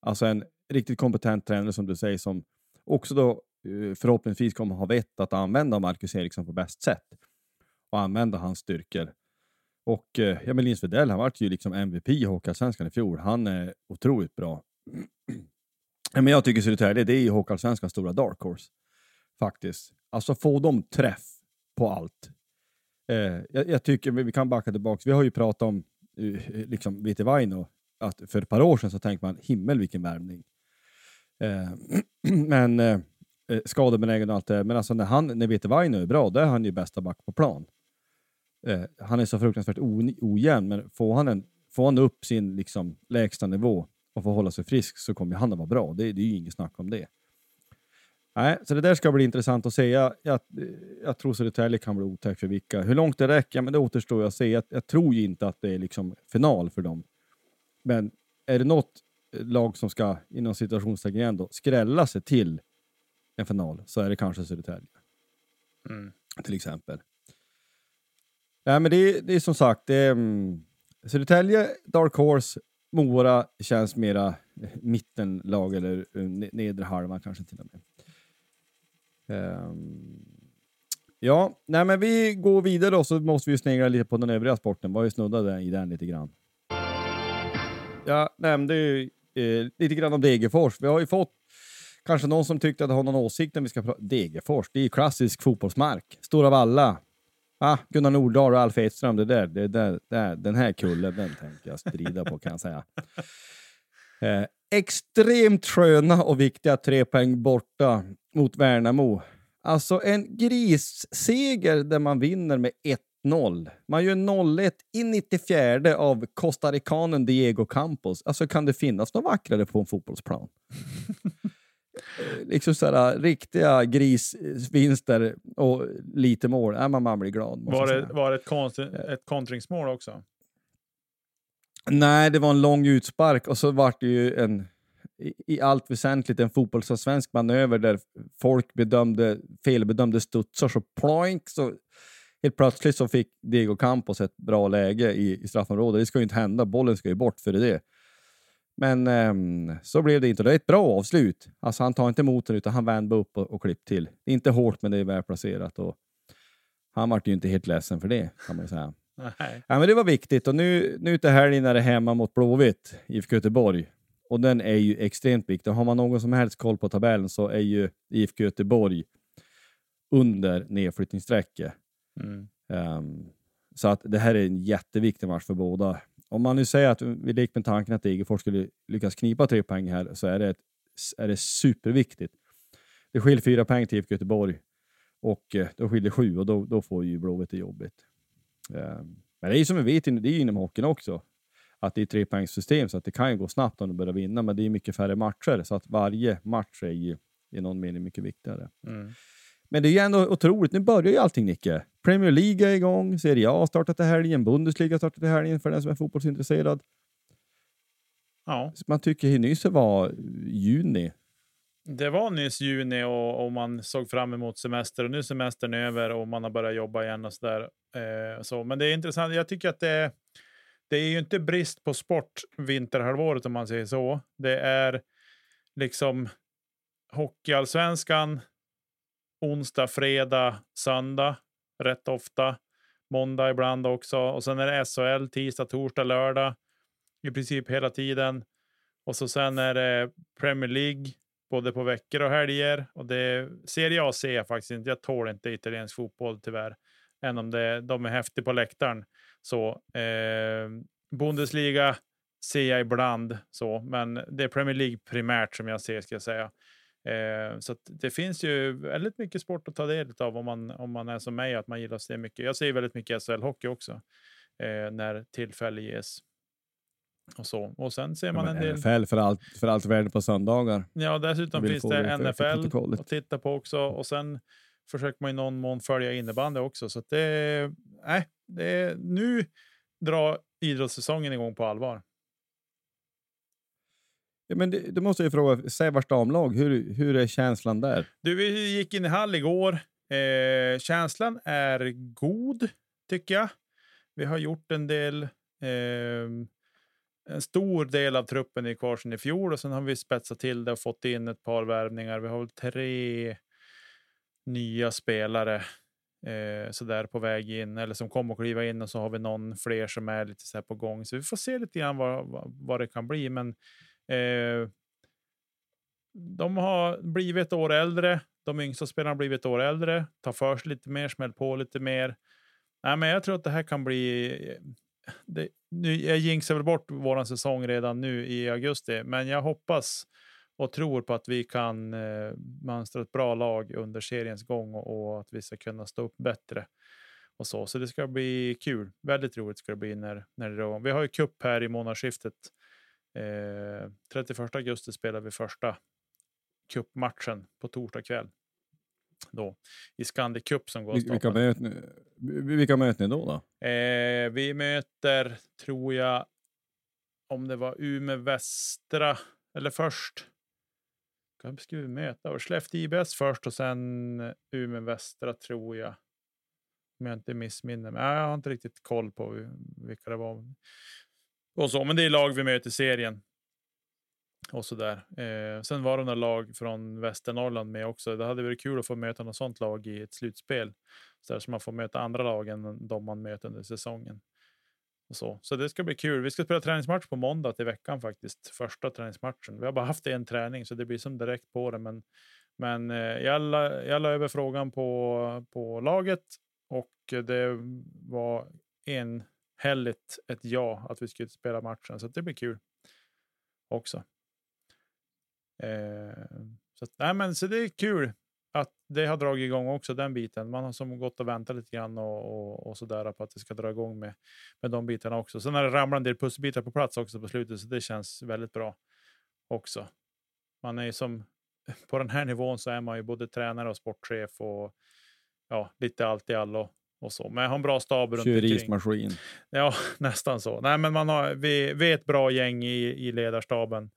Alltså en riktigt kompetent tränare som du säger, som också då eh, förhoppningsvis kommer ha vett att använda Marcus Eriksson på bäst sätt och använda hans styrkor. Och eh, ja, men Linus Widell, han vart ju liksom MVP i Hockeyallsvenskan i fjol. Han är otroligt bra. men jag tycker Södertälje, det är ju Hockeyallsvenskans stora dark horse. Faktiskt. Alltså få dem träff på allt. Eh, jag, jag, tycker, vi kan backa tillbaka. Vi har ju pratat om eh, liksom Vite Vaino, att för ett par år sedan så tänkte man himmel vilken värmning. Eh, men eh, eh, skadebenägen och allt det Men alltså när, han, när Vete Vaino är bra, då är han ju bästa back på plan. Eh, han är så fruktansvärt ojämn, men får han, en, får han upp sin liksom, lägsta nivå och får hålla sig frisk så kommer han att vara bra. Det, det är ju inget snack om det. Nej, så det där ska bli intressant att se. Jag, jag, jag tror Södertälje kan bli otäck för vilka. Hur långt det räcker, men det återstår att se. Jag, jag tror ju inte att det är liksom final för dem. Men är det något lag som ska, inom situationstecken då, skrälla sig till en final så är det kanske Södertälje. Mm. Till exempel. Nej, men det, det är som sagt, det är, um, Södertälje, Dark Horse, Mora känns mera mittenlag eller uh, nedre halvan kanske till och med. Um, ja, nej men vi går vidare och så måste vi snegla lite på den övriga sporten. Var ju snuddade i den lite grann. Jag nämnde ju eh, lite grann om Degerfors. Vi har ju fått kanske någon som tyckte att det har någon åsikt när vi ska prata Degerfors. Det är ju klassisk fotbollsmark. Stora Valla. Ah, Gunnar Nordahl och Alf Edström, det där, det där, där, den här kullen, den tänker jag strida på kan jag säga. Eh, extremt sköna och viktiga tre poäng borta mot Värnamo. Alltså en grisseger där man vinner med 1-0. Man gör 0-1 i 94 av costaricanen Diego Campos. Alltså kan det finnas något vackrare på en fotbollsplan? liksom sådär riktiga grisvinster och lite mål. Äh, man, man blir glad. Var det, var det ett, konst, ett kontringsmål också? Nej, det var en lång utspark och så var det ju en i allt väsentligt en fotbollsallsvensk manöver där folk bedömde, felbedömde studsar så ploink så helt plötsligt så fick Diego Campos ett bra läge i, i straffområdet. Det ska ju inte hända, bollen ska ju bort för det. Men um, så blev det inte. Det är ett bra avslut. Alltså han tar inte emot den utan han vände upp och, och klippt till. Det är inte hårt men det är välplacerat. Och han vart ju inte helt ledsen för det kan man ju säga. Nej. Ja, men det var viktigt och nu, nu till helgen är det hemma mot Blåvitt, IFK Göteborg. Och den är ju extremt viktig. Har man någon som helst koll på tabellen så är ju IFK Göteborg under nedflyttningsstrecket. Mm. Um, så att det här är en jätteviktig match för båda. Om man nu säger att vi leker med tanken att Degerfors skulle lyckas knipa tre poäng här så är det, ett, är det superviktigt. det skiljer fyra poäng till IFK Göteborg och eh, då skiljer sju och då, då får ju Blåvitt det jobbigt. Eh, men det är ju som vi vet, det är ju inom hockeyn också, att det är trepoängssystem så att det kan ju gå snabbt om du börjar vinna, men det är mycket färre matcher så att varje match är ju i någon mening mycket viktigare. Mm. Men det är ju ändå otroligt. Nu börjar ju allting, Nicke. Premier League är igång, Serie A har startat i helgen, Bundesliga har startat i helgen för den som är fotbollsintresserad. Ja. Man tycker ju nyss var juni. Det var nyss juni och, och, man såg fram emot semester och nu är semestern över och man har börjat jobba igen och så där. Eh, så. Men det är intressant. Jag tycker att det, det är ju inte brist på sport vinterhalvåret om man säger så. Det är liksom Hockeyallsvenskan onsdag, fredag, söndag rätt ofta. Måndag ibland också. Och sen är det SHL tisdag, torsdag, lördag. I princip hela tiden. Och så sen är det Premier League både på veckor och helger. Och det Serie A ser jag faktiskt inte. Jag tål inte italiensk fotboll tyvärr. Än om det, de är häftiga på läktaren. Så eh, Bundesliga ser jag ibland så, men det är Premier League primärt som jag ser ska jag säga. Eh, så det finns ju väldigt mycket sport att ta del av om man, om man är som mig, att man gillar att se mycket. Jag ser väldigt mycket SHL-hockey också eh, när tillfälle ges. Och, så. och sen ser man ja, en del... NFL för allt, för allt värde på söndagar. Ja, dessutom finns det NFL att titta på också. Och sen försöker man i någon mån följa innebandy också. Så det, nej, det, nu drar idrottssäsongen igång på allvar. Ja, men du, du måste ju fråga, Sävars damlag, hur, hur är känslan där? Du, vi gick in i hall igår. Eh, känslan är god, tycker jag. Vi har gjort en del. Eh, en stor del av truppen är kvar sedan i fjol och sen har vi spetsat till det och fått in ett par värvningar. Vi har väl tre nya spelare eh, så där på väg in eller som kommer att kliva in och så har vi någon fler som är lite så här på gång. Så vi får se lite grann vad, vad, vad det kan bli. Men Eh, de har blivit ett år äldre. De yngsta spelarna har blivit ett år äldre. Tar för sig lite mer, smäll på lite mer. Nej, men jag tror att det här kan bli... Eh, det, nu, jag jinxar väl bort vår säsong redan nu i augusti, men jag hoppas och tror på att vi kan eh, mönstra ett bra lag under seriens gång och, och, att vi ska kunna stå upp bättre. Och så. så det ska bli kul. Väldigt roligt ska det bli när, när det rör. Vi har ju cup här i månadsskiftet Eh, 31 augusti spelar vi första cupmatchen på torsdag kväll. Då, I Scandi Cup som går vilka, möten, vilka möten då? då? Eh, vi möter, tror jag, om det var Umeå Västra, eller först. Vem ska vi möta? Skellefteå IBS först och sen Umeå Västra tror jag. Om jag inte missminner mig. Jag har inte riktigt koll på vilka det var och så, men det är lag vi möter i serien. Och så där. Eh, sen var det några lag från Västernorrland med också. Det hade varit kul att få möta något sånt lag i ett slutspel. Så, där, så man får möta andra lag än de man möter under säsongen. Och så. så det ska bli kul. Vi ska spela träningsmatch på måndag till veckan faktiskt. Första träningsmatchen. Vi har bara haft en träning så det blir som direkt på det. Men, men eh, jag, la, jag la över frågan på, på laget och det var en enhälligt ett ja att vi skulle spela matchen. Så det blir kul också. Eh, så, nej, men, så det är kul att det har dragit igång också den biten. Man har som gått och väntat lite grann och, och, och så där på att det ska dra igång med, med de bitarna också. Sen har det ramlat en del pusselbitar på plats också på slutet, så det känns väldigt bra också. Man är ju som på den här nivån så är man ju både tränare och sportchef och ja, lite allt i allo och så. Men jag har en bra stab runt omkring. Ja, nästan så. Nej, men man har, vi, vi är ett bra gäng i, i ledarstaben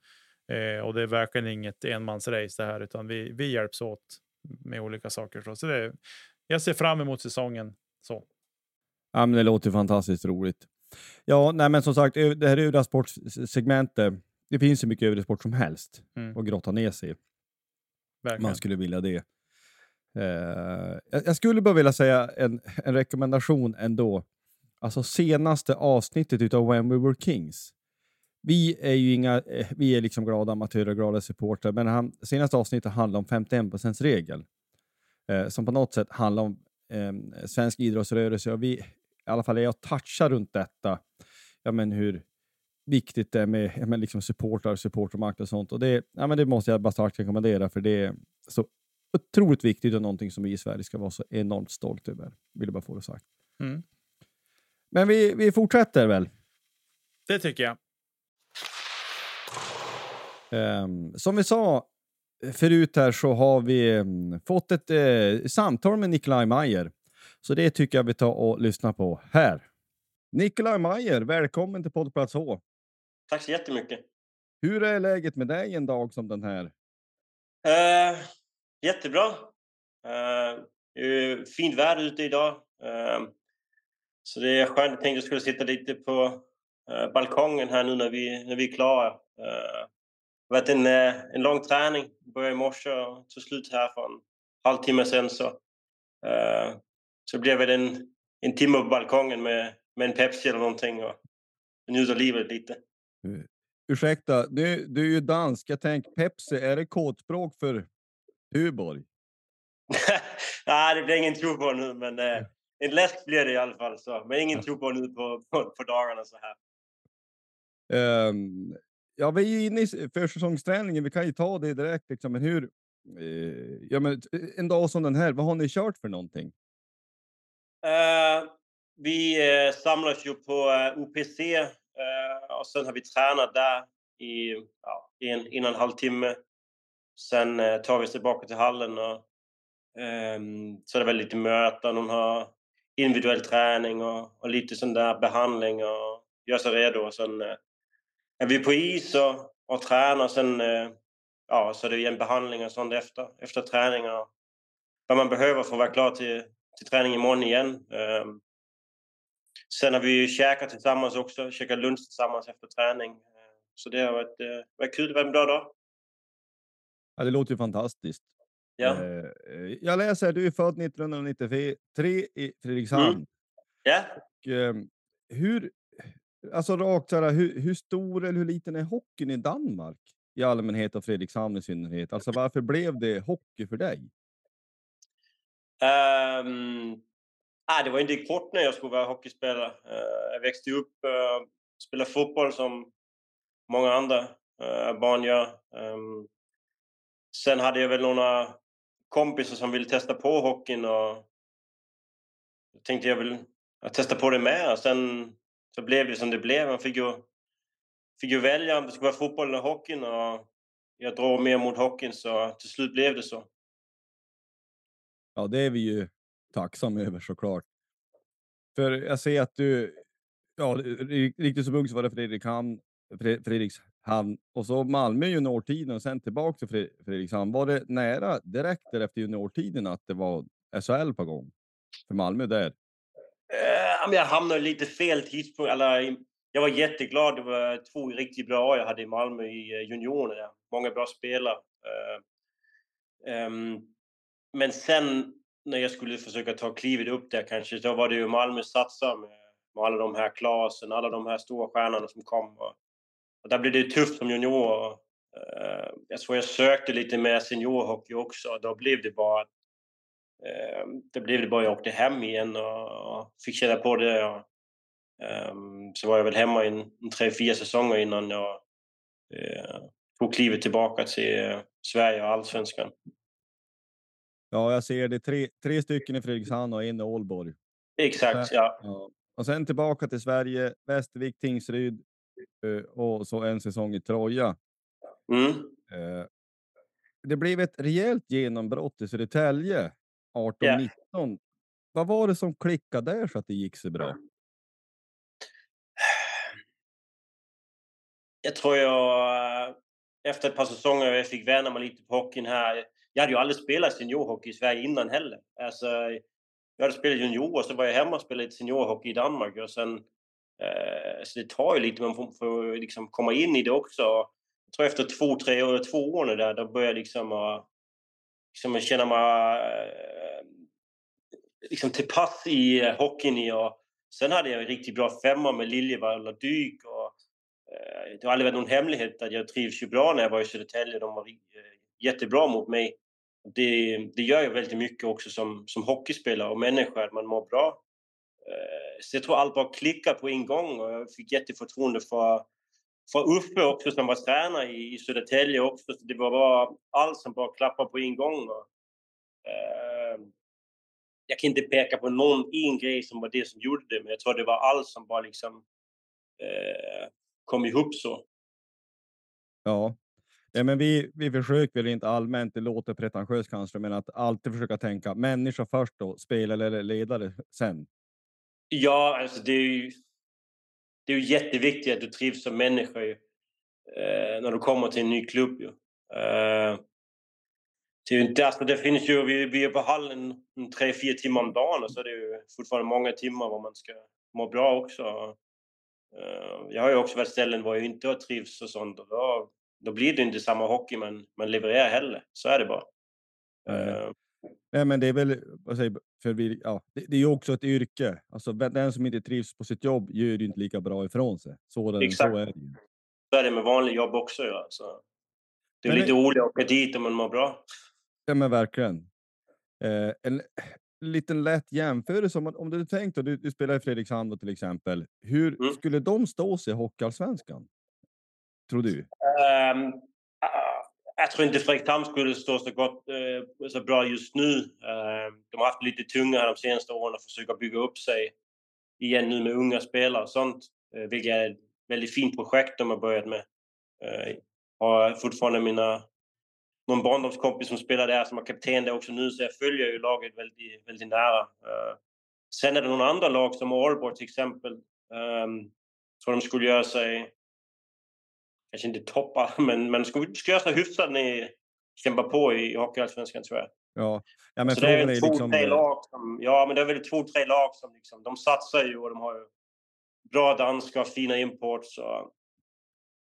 eh, och det är verkligen inget enmansrace det här, utan vi, vi hjälps åt med olika saker. Så, så det, jag ser fram emot säsongen. Så. Ja, men det låter fantastiskt roligt. Ja, nej, men som sagt, det här övriga sportsegmentet. Det finns ju mycket övrig sport som helst mm. att grotta ner sig i. Man skulle vilja det. Eh, jag skulle bara vilja säga en, en rekommendation ändå. Alltså senaste avsnittet av When We Were Kings. Vi är ju inga, eh, vi är liksom glada amatörer och glada supportrar, men han, senaste avsnittet handlar om 51 regel eh, som på något sätt handlar om eh, svensk idrottsrörelse. Och vi, I alla fall är jag touchar runt detta. Ja, men hur viktigt det är med ja, men liksom supportrar, supportermakt och sånt. Och det, ja, men det måste jag bara starkt rekommendera, för det är så otroligt viktigt och någonting som vi i Sverige ska vara så enormt stolta över. Vill jag bara få det sagt. Mm. Men vi, vi fortsätter väl? Det tycker jag. Um, som vi sa förut här så har vi um, fått ett uh, samtal med Nikolaj Mayer. Så det tycker jag vi tar och lyssnar på här. Nikolaj Mayer, välkommen till Poddplats H. Tack så jättemycket. Hur är läget med dig en dag som den här? Uh, jättebra. Uh, fint väder ute idag. Uh, så det är skönt. Jag tänkte jag skulle sitta lite på uh, balkongen här nu när vi, när vi är klara. Uh, det har varit en, en lång träning. Började i morse och tog slut här för en halvtimme sedan. Så, uh, så blev det en, en timme på balkongen med, med en Pepsi eller någonting och njuta av livet lite. Ursäkta, du, du är ju dansk. Jag tänker Pepsi, är det kodspråk för Tuborg? Nej, det blir ingen Tuborg nu, men eh, en läsk blir det i alla fall. Så. Men ingen Tuborg nu på, på, på dagarna så här. Um, ja, vi är inne i försäsongsträningen. Vi kan ju ta det direkt. Liksom. Men hur, uh, ja, men en dag som den här, vad har ni kört för någonting? Uh, vi uh, samlas ju på UPC och sen har vi tränat där i ja, en, en och en halv timme. Sen eh, tar vi oss tillbaka till hallen och ehm, så är det väl lite möten. Hon har individuell träning och, och lite sån där behandling och gör sig redo. Sen eh, är vi på is och, och tränar. Sen eh, ja, så är det en behandling och sånt efter, efter träning. Och vad man behöver för att vara klar till, till träning imorgon igen. Ehm, sen har vi käkat tillsammans också, käkat lunch tillsammans efter träning. Så det har varit, eh, varit kul, det var en bra dag. Ja, det låter ju fantastiskt. Ja. Eh, jag läser, du är född 1993 i Fredrikshamn. Mm. Ja. Och, eh, hur, alltså rakt så här, hur, hur stor eller hur liten är hockeyn i Danmark i allmänhet och Fredrikshamn i synnerhet? Alltså varför blev det hockey för dig? Um, Ah, det var inte kort när jag skulle vara hockeyspelare. Uh, jag växte upp uh, spelade fotboll som många andra uh, barn gör. Um, sen hade jag väl några kompisar som ville testa på hockeyn och då tänkte jag väl testa på det med. Och sen så blev det som det blev. Man fick ju, fick ju välja om det skulle vara fotboll eller hockeyn och jag drog mer mot hockeyn så till slut blev det så. Ja, det är vi ju tacksamma över såklart. För jag ser att du, ja, riktigt som ung så var det Fredrikshamn, han, och så Malmö juniortiden och sen tillbaka till Fredrikshamn. Var det nära direkt efter juniortiden att det var SHL på gång för Malmö där? Eh, jag hamnade lite fel tidspunkt. Eller, jag var jätteglad. Det var två riktigt bra år jag hade i Malmö i eh, juniorerna. Många bra spelare. Eh, um, men sen när jag skulle försöka ta klivet upp där kanske, då var det ju Malmö satsar med, med alla de här Klasen, alla de här stora stjärnorna som kom. Och, och där blev det tufft som junior. Uh, jag tror jag sökte lite mer seniorhockey också och då blev det bara uh, det blev det bara jag åkte hem igen och, fick känna på det. Och, um, så var jag väl hemma i tre, fyra säsonger innan jag uh, tog klivet tillbaka till Sverige och Allsvenskan. Ja, jag ser det. Tre, tre stycken i Fredrikshamn och en i Ålborg. Exakt, sen, ja. ja. Och sen tillbaka till Sverige, Västervik, Tingsryd och så en säsong i Troja. Mm. Det blev ett rejält genombrott i Södertälje 18-19. Yeah. Vad var det som klickade där så att det gick så bra? Jag tror jag efter ett par säsonger jag fick vänja mig lite på hockeyn här jag hade ju aldrig spelat seniorhockey i Sverige innan heller. Alltså, jag hade spelat junior och så var jag hemma och spelade lite seniorhockey i Danmark. Och sen, eh, Eh, så det tar ju lite, man får, får liksom komma in i det också. Jag tror efter två, tre år, två år där, då började jag liksom, liksom känna mig eh, liksom till pass i hockeyn. Och sen hade jag en riktigt bra femma med Liljevall och Dyk. Och, eh, det har aldrig varit någon hemlighet att jag trivs ju bra när jag var i Södertälje. De var jättebra mot mig det, det gör ju väldigt mycket också som, som hockeyspelare och människa, att man mår bra. Eh, så jag tror allt bara klickade på en gång och jag fick jätteförtroende för, för Uffe också som var tränare i, i Södertälje också. Så det var bara allt som bara klappade på en gång. Och, eh, jag kan inte peka på någon en grej som var det som gjorde det, men jag tror det var allt som bara liksom eh, kom ihop så. Ja, Ja, men vi, vi försöker väl inte allmänt, det låter pretentiöst kanske, men att alltid försöka tänka människa först då, spelare eller ledare sen. Ja, alltså det är ju, det är ju jätteviktigt att du trivs som människa ju, eh, när du kommer till en ny klubb. Ju. Eh, det, inte, alltså det finns ju, vi, vi är på hallen tre, fyra timmar om dagen och så är det ju fortfarande många timmar var man ska må bra också. Eh, jag har ju också varit ställen där jag inte har trivs och sånt. Och då, då blir det inte samma hockey man, man levererar heller. Så är det bara. Mm. Nej, men det är väl, för vi, ja, det, det är ju också ett yrke. Alltså, den som inte trivs på sitt jobb gör ju inte lika bra ifrån sig. Så, Exakt. så är det ju. Så är det med vanligt jobb också. Ja. Så det är men lite det... roligt att åka dit om man mår bra. Ja, men verkligen. Eh, en liten lätt jämförelse. Om, om du tänkte, du, du spelar i Fredrikshamn till exempel. Hur mm. skulle de stå sig i Hockeyallsvenskan? Tror du? Um, jag tror inte Fredrikshamn skulle stå så, gott, eh, så bra just nu. Eh, de har haft lite tunga här de senaste åren att försöka bygga upp sig igen nu med unga spelare och sånt. Eh, vilket är ett väldigt fint projekt de har börjat med. Jag har fortfarande mina någon barndomskompis som spelar där som är kapten där också nu så jag följer ju laget väldigt, väldigt nära. Sen är det några andra lag som Aalborg till exempel. Um, tror de skulle göra sig kanske inte toppa, men, men ska, ska göra sig hyfsat när ni kämpar på i Hockeyallsvenskan tror jag. Ja, ja men så det är väl två, liksom... tre lag som, ja, men det är väl två, tre lag som liksom, de satsar ju och de har ju bra danska, fina imports och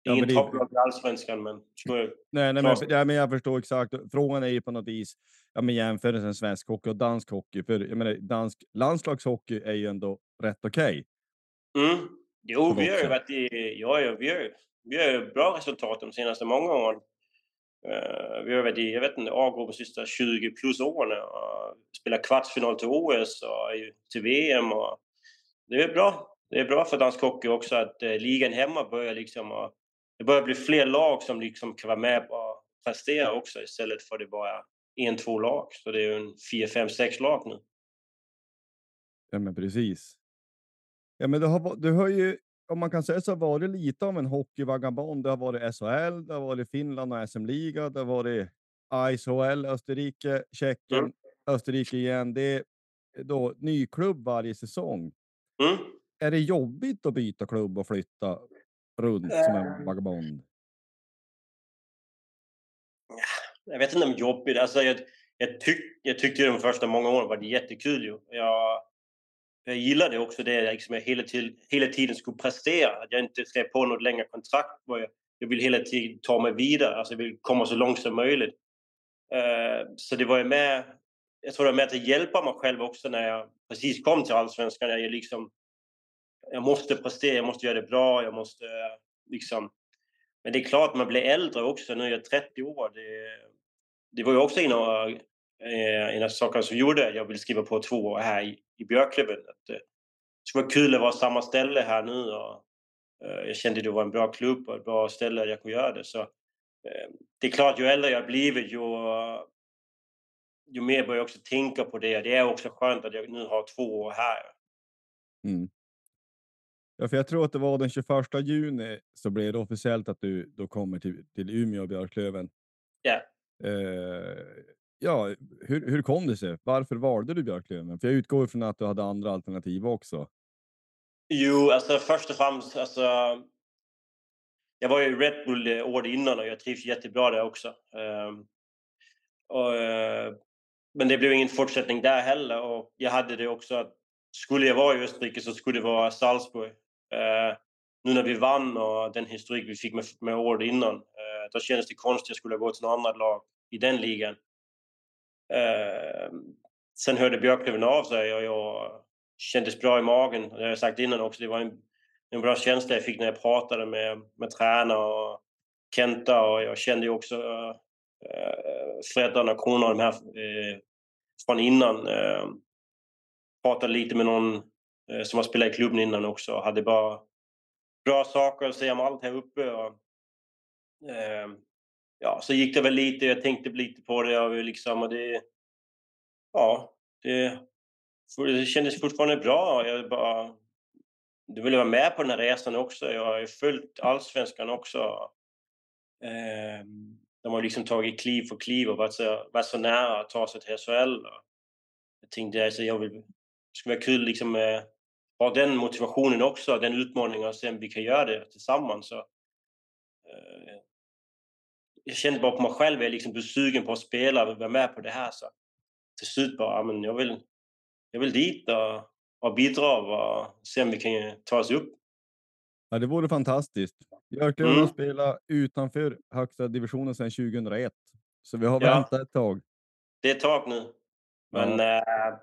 Ingen ja, det... topplag i allsvenskan, men... Nej, nej men, ja, men jag förstår exakt. Frågan är ju på något vis ja, med jämförelsen svensk hockey och dansk hockey. För jag menar, dansk landslagshockey är ju ändå rätt okej. Okay. Mm. Jo, vi har ju varit i... Ja, ja, vi har, vi har ju bra resultat de senaste många åren. Eh, vi har varit i, jag vet inte, A-gruppen de sista 20 plus åren och spelat kvartsfinal till OS och till VM. Och det är bra. Det är bra för dansk hockey också att eh, ligan hemma börjar liksom och det börjar bli fler lag som liksom kan vara med och prestera också istället för att det bara en, två lag. Så det är ju en fyra, fem, sex lag nu. Ja, men precis. Ja, men det har, du har ju, om man kan säga så, varit lite av en hockeyvagabond. Det har varit SHL, det har varit Finland och SM-liga, det har varit ISHL, Österrike, Tjeckien, mm. Österrike igen. Det är då ny klubb varje säsong. Mm. Är det jobbigt att byta klubb och flytta runt som en ehm. vagabond? Jag vet inte om jobbigt. Alltså jag, jag, tyck, jag tyckte de första många åren var det jättekul. Ju. Jag, jag gillade också det liksom jag hela, till, hela tiden skulle prestera. Att jag inte skrev på något längre kontrakt. Jag, jag vill hela tiden ta mig vidare. Alltså jag vill komma så långt som möjligt. Uh, så det var ju med... Jag tror det var med att hjälpa mig själv också när jag precis kom till Allsvenskan. Jag liksom jag måste prestera, jag måste göra det bra, jag måste liksom... Men det är klart, man blir äldre också. Nu är jag 30 år. Det, det var ju också en av, eh, en av sakerna som gjorde att jag ville skriva på två år här i, i Björklöven. Att, det skulle vara kul att vara samma ställe här nu. Och, eh, jag kände det var en bra klubb och ett bra ställe jag kunde göra det. Så, eh, det är klart, ju äldre jag blivit, ju, ju mer börjar jag också tänka på det. Det är också skönt att jag nu har två år här. Mm. Ja, för jag tror att det var den 21 juni så blev det officiellt att du då kommer till, till Umeå och Björklöven. Ja. Eh, ja, hur, hur kom det sig? Varför valde du Björklöven? För jag utgår från att du hade andra alternativ också. Jo, alltså först och främst, alltså. Jag var ju i Red Bull året innan och jag trivs jättebra där också. Um, och, uh, men det blev ingen fortsättning där heller och jag hade det också att skulle jag vara i Österrike så skulle det vara Salzburg. Uh, nu när vi vann och den historik vi fick med, med året innan, uh, då kändes det konstigt att jag skulle gå till något annat lag i den ligan. Eh, sen hörde Björklöven av sig och jag kändes bra i magen. Det har jag sagt innan också. Det var en, en bra känsla jag fick när jag pratade med, med tränare och Kenta och jag kände ju också eh, Freddan och Krona de här eh, från innan. Eh, pratade lite med någon Eh, som har spelat i klubben innan också. Hade bara bra saker att säga om allt här uppe. Och, eh, ja, så gick det väl lite, jag tänkte lite på det och liksom och det, ja, det, det kändes fortfarande bra. Jag bara, du ville vara med på den här resan också. Jag har ju följt allsvenskan också. Eh, de har liksom tagit kliv för kliv och varit så, varit så nära att ta sig till SHL. Jag tänkte alltså, jag vill, det skulle vara kul liksom eh, ha den motivationen också, den utmaningen och se om vi kan göra det tillsammans. Så, eh, jag kände bara på mig själv, jag är liksom sugen på att spela och vara med på det här. Så till slut bara, men jag vill, jag vill dit och, och bidra och se om vi kan ta oss upp. Ja, det vore fantastiskt. Björklöven mm. har spelat utanför högsta divisionen sedan 2001, så vi har ja. väntat ett tag. Det är ett tag nu. Men ja. äh,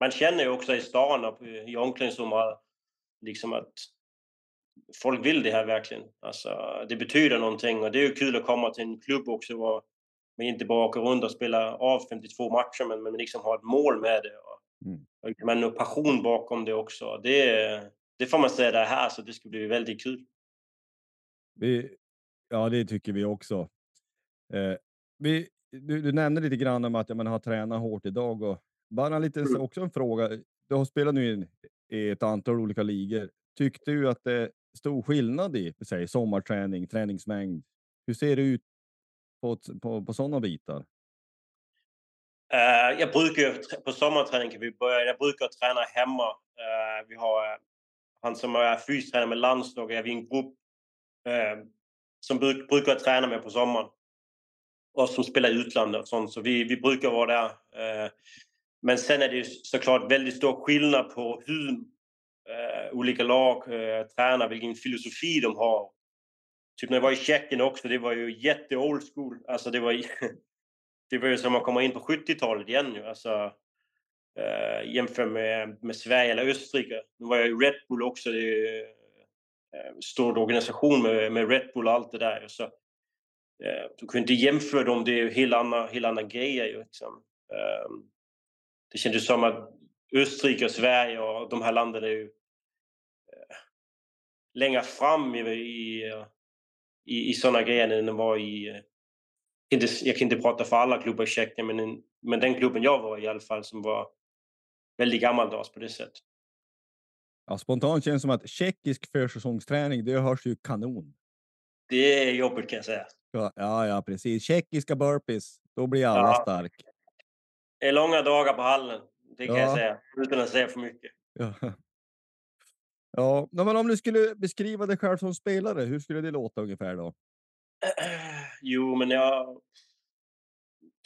man känner ju också i stan och i omklädningsrummet liksom att folk vill det här verkligen. Alltså, det betyder någonting och det är ju kul att komma till en klubb också var man inte bara åker runt och spelar av 52 matcher men, men liksom har ett mål med det. Och, mm. och man har passion bakom det också. Det, det får man säga det här så det ska bli väldigt kul. Vi, ja, det tycker vi också. Eh, vi, du, du, nämnde lite grann om att ja, man har tränat hårt idag och bara lite mm. också en fråga. Du har spelat nu i, ett antal olika ligor. Tyckte du att det stor skillnad i säg, sommarträning, träningsmängd? Hur ser det ut på, på, på sådana bitar? Uh, jag brukar på sommarträning kan vi börja. Jag brukar träna hemma. Uh, vi har uh, han som är fystränare med landslaget. Vi är en grupp som bruk, brukar träna med på sommaren och som spelar i utlandet och sånt. Så vi, vi brukar vara där. Men sen är det ju såklart väldigt stor skillnad på hur eh, olika lag eh, tränar, vilken filosofi de har. Typ när jag var i Tjeckien också, det var ju jätte old school. Alltså det var, det var ju som att komma in på 70-talet igen. Alltså, eh, jämför med, med Sverige eller Österrike. Nu var jag i Red Bull också. Det är eh, stor organisation med, med Red Bull och allt det där. Så, eh, du kan inte jämföra dem, det är helt andra, helt andra grejer. Liksom. Eh, det kändes som att Österrike och Sverige och de här länderna är ju eh, längre fram i, i, i, i sådana grejer än var i... Inte, jag kan inte prata för alla klubbar i Tjeckien, men, men den klubben jag var i alla fall som var väldigt gammaldags på det sättet. Ja, spontant känns det som att tjeckisk försäsongsträning, det hörs ju kanon. Det är jobbigt kan jag säga. Ja, ja, precis. Tjeckiska burpees, då blir alla ja. stark. Det är långa dagar på hallen. Det kan ja. jag säga, utan att säga för mycket. Ja. Ja, men om du skulle beskriva dig själv som spelare, hur skulle det låta ungefär då? Jo, men jag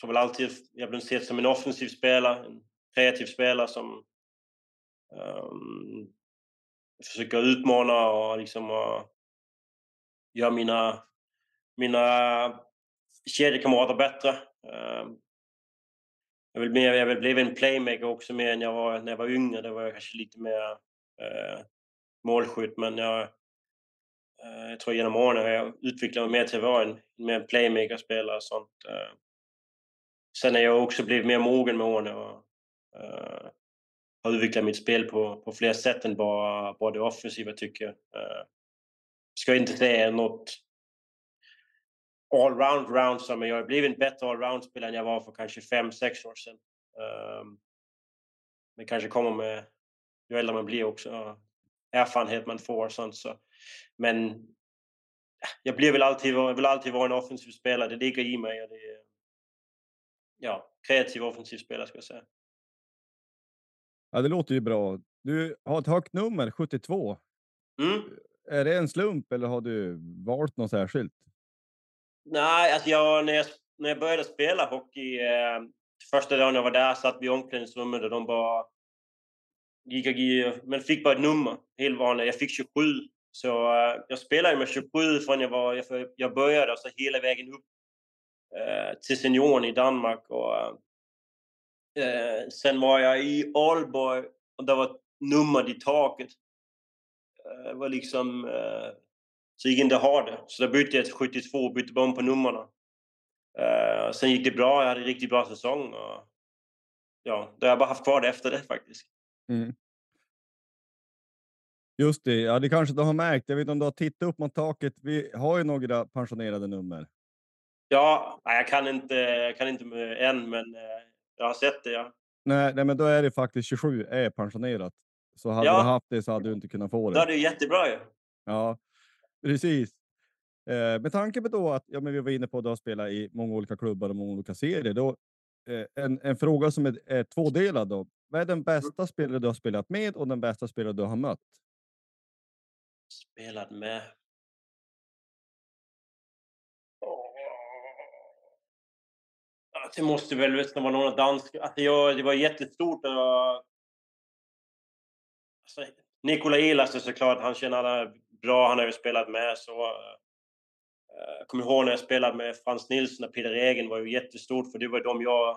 tror väl alltid jag blir sett som en offensiv spelare, en kreativ spelare som um, försöker utmana och liksom uh, göra mina, mina kedjekamrater bättre. Um, jag vill, mer, jag vill en playmaker också mer än jag var när jag var yngre. Då var jag kanske lite mer eh, målskytt men jag, eh, jag tror genom åren har jag utvecklat mig mer till att vara en mer playmaker-spelare och sånt. Eh. Sen har jag också blivit mer mogen med åren och eh, har utvecklat mitt spel på, på fler sätt än bara, bara det offensiva tycker jag. Eh, ska inte säga något allround rounds men jag har blivit en bättre allround-spelare än jag var för kanske 5-6 år sedan. Um, det kanske kommer med ju äldre man blir också, erfarenhet man får och sånt. Så. Men jag blir väl alltid, vill alltid vara en offensiv spelare, det ligger i mig. Och det ja, kreativ offensiv spelare ska jag säga. Ja, det låter ju bra. Du har ett högt nummer, 72. Mm. Är det en slump eller har du valt något särskilt? Nej, alltså jag, när, jag, när jag började spela hockey, eh, första dagen jag var där satt vi i omklädningsrummet och de bara gick, gick, men fick bara ett nummer, helt vanligt. Jag fick 27. Så eh, jag spelade med 27 från jag, var, jag, jag började och så hela vägen upp eh, till senioren i Danmark. Och, eh, eh, sen var jag i Aalborg och det var nummer i taket. Eh, det var liksom eh, så gick inte ha det. Så då bytte jag till 72 och bytte om på numren. Uh, sen gick det bra, jag hade en riktigt bra säsong. Och, ja, då har jag bara haft kvar det efter det faktiskt. Mm. Just det, ja det kanske du har märkt. Jag vet inte om du har tittat upp mot taket. Vi har ju några pensionerade nummer. Ja, jag kan inte, jag kan inte än, men eh, jag har sett det. Ja. Nej, nej, men då är det faktiskt 27 är pensionerat. Så hade Ja. du haft det så hade du inte kunnat få Då det. är det jättebra ju. Ja, precis. Eh, med tanke på då att ja, men vi var inne på att du har spelat i många olika klubbar och många olika serier. Då, eh, en, en fråga som är, är tvådelad. Då. Vad är den bästa spelare du har spelat med och den bästa spelare du har mött? Spelat med. Det måste väl nästan vara några danska. Alltså jag, det var jättestort. Alltså, Nikola Elas är såklart, han känner alla bra, han har ju spelat med. Så, jag kommer ihåg när jag spelade med Frans Nilsson och Peter Egen var ju jättestort för det var de jag,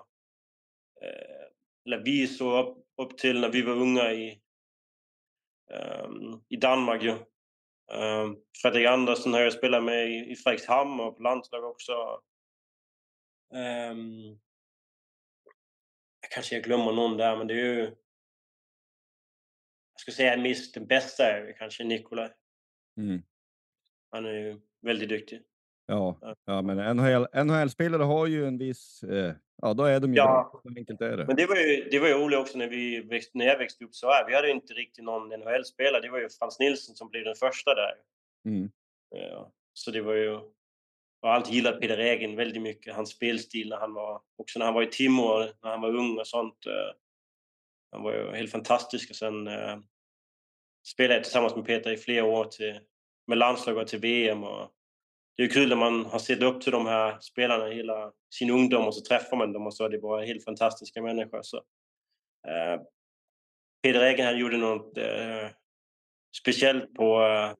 eh, eller vi såg upp, upp till när vi var unga i, um, i Danmark ju. Um, Fredrik Andersson har jag spelat med i, i Fredrikshamn och på landslaget också. Um, kanske jag glömmer någon där, men det är ju... Jag skulle säga minst den bästa är kanske Nikola. Mm. Han är ju väldigt duktig. Ja, ja, men NHL, NHL-spelare har ju en viss... Eh, ja, då är de ju Ja. bra. Enkelt är det. Men det var ju, det var ju roligt också när, vi när jag växte upp så här. Vi hade ju inte riktigt någon NHL-spelare. Det var ju Frans Nilsson som blev den första där. Mm. Ja, så det var ju... Jag har alltid gillat Peter Egen väldigt mycket. Hans spelstil när han var... Också när han var i Timor, när han var ung och sånt. eh, Han var ju helt fantastisk. Och sen eh, spelade jag tillsammans med Peter i flera år till, med landslag och till VM. Och det är kul när man har sett upp till de här spelarna hela sin ungdom och så träffar man dem och så är det bara helt fantastiska människor. Så, eh, Peter Egen han gjorde något eh, speciellt på eh,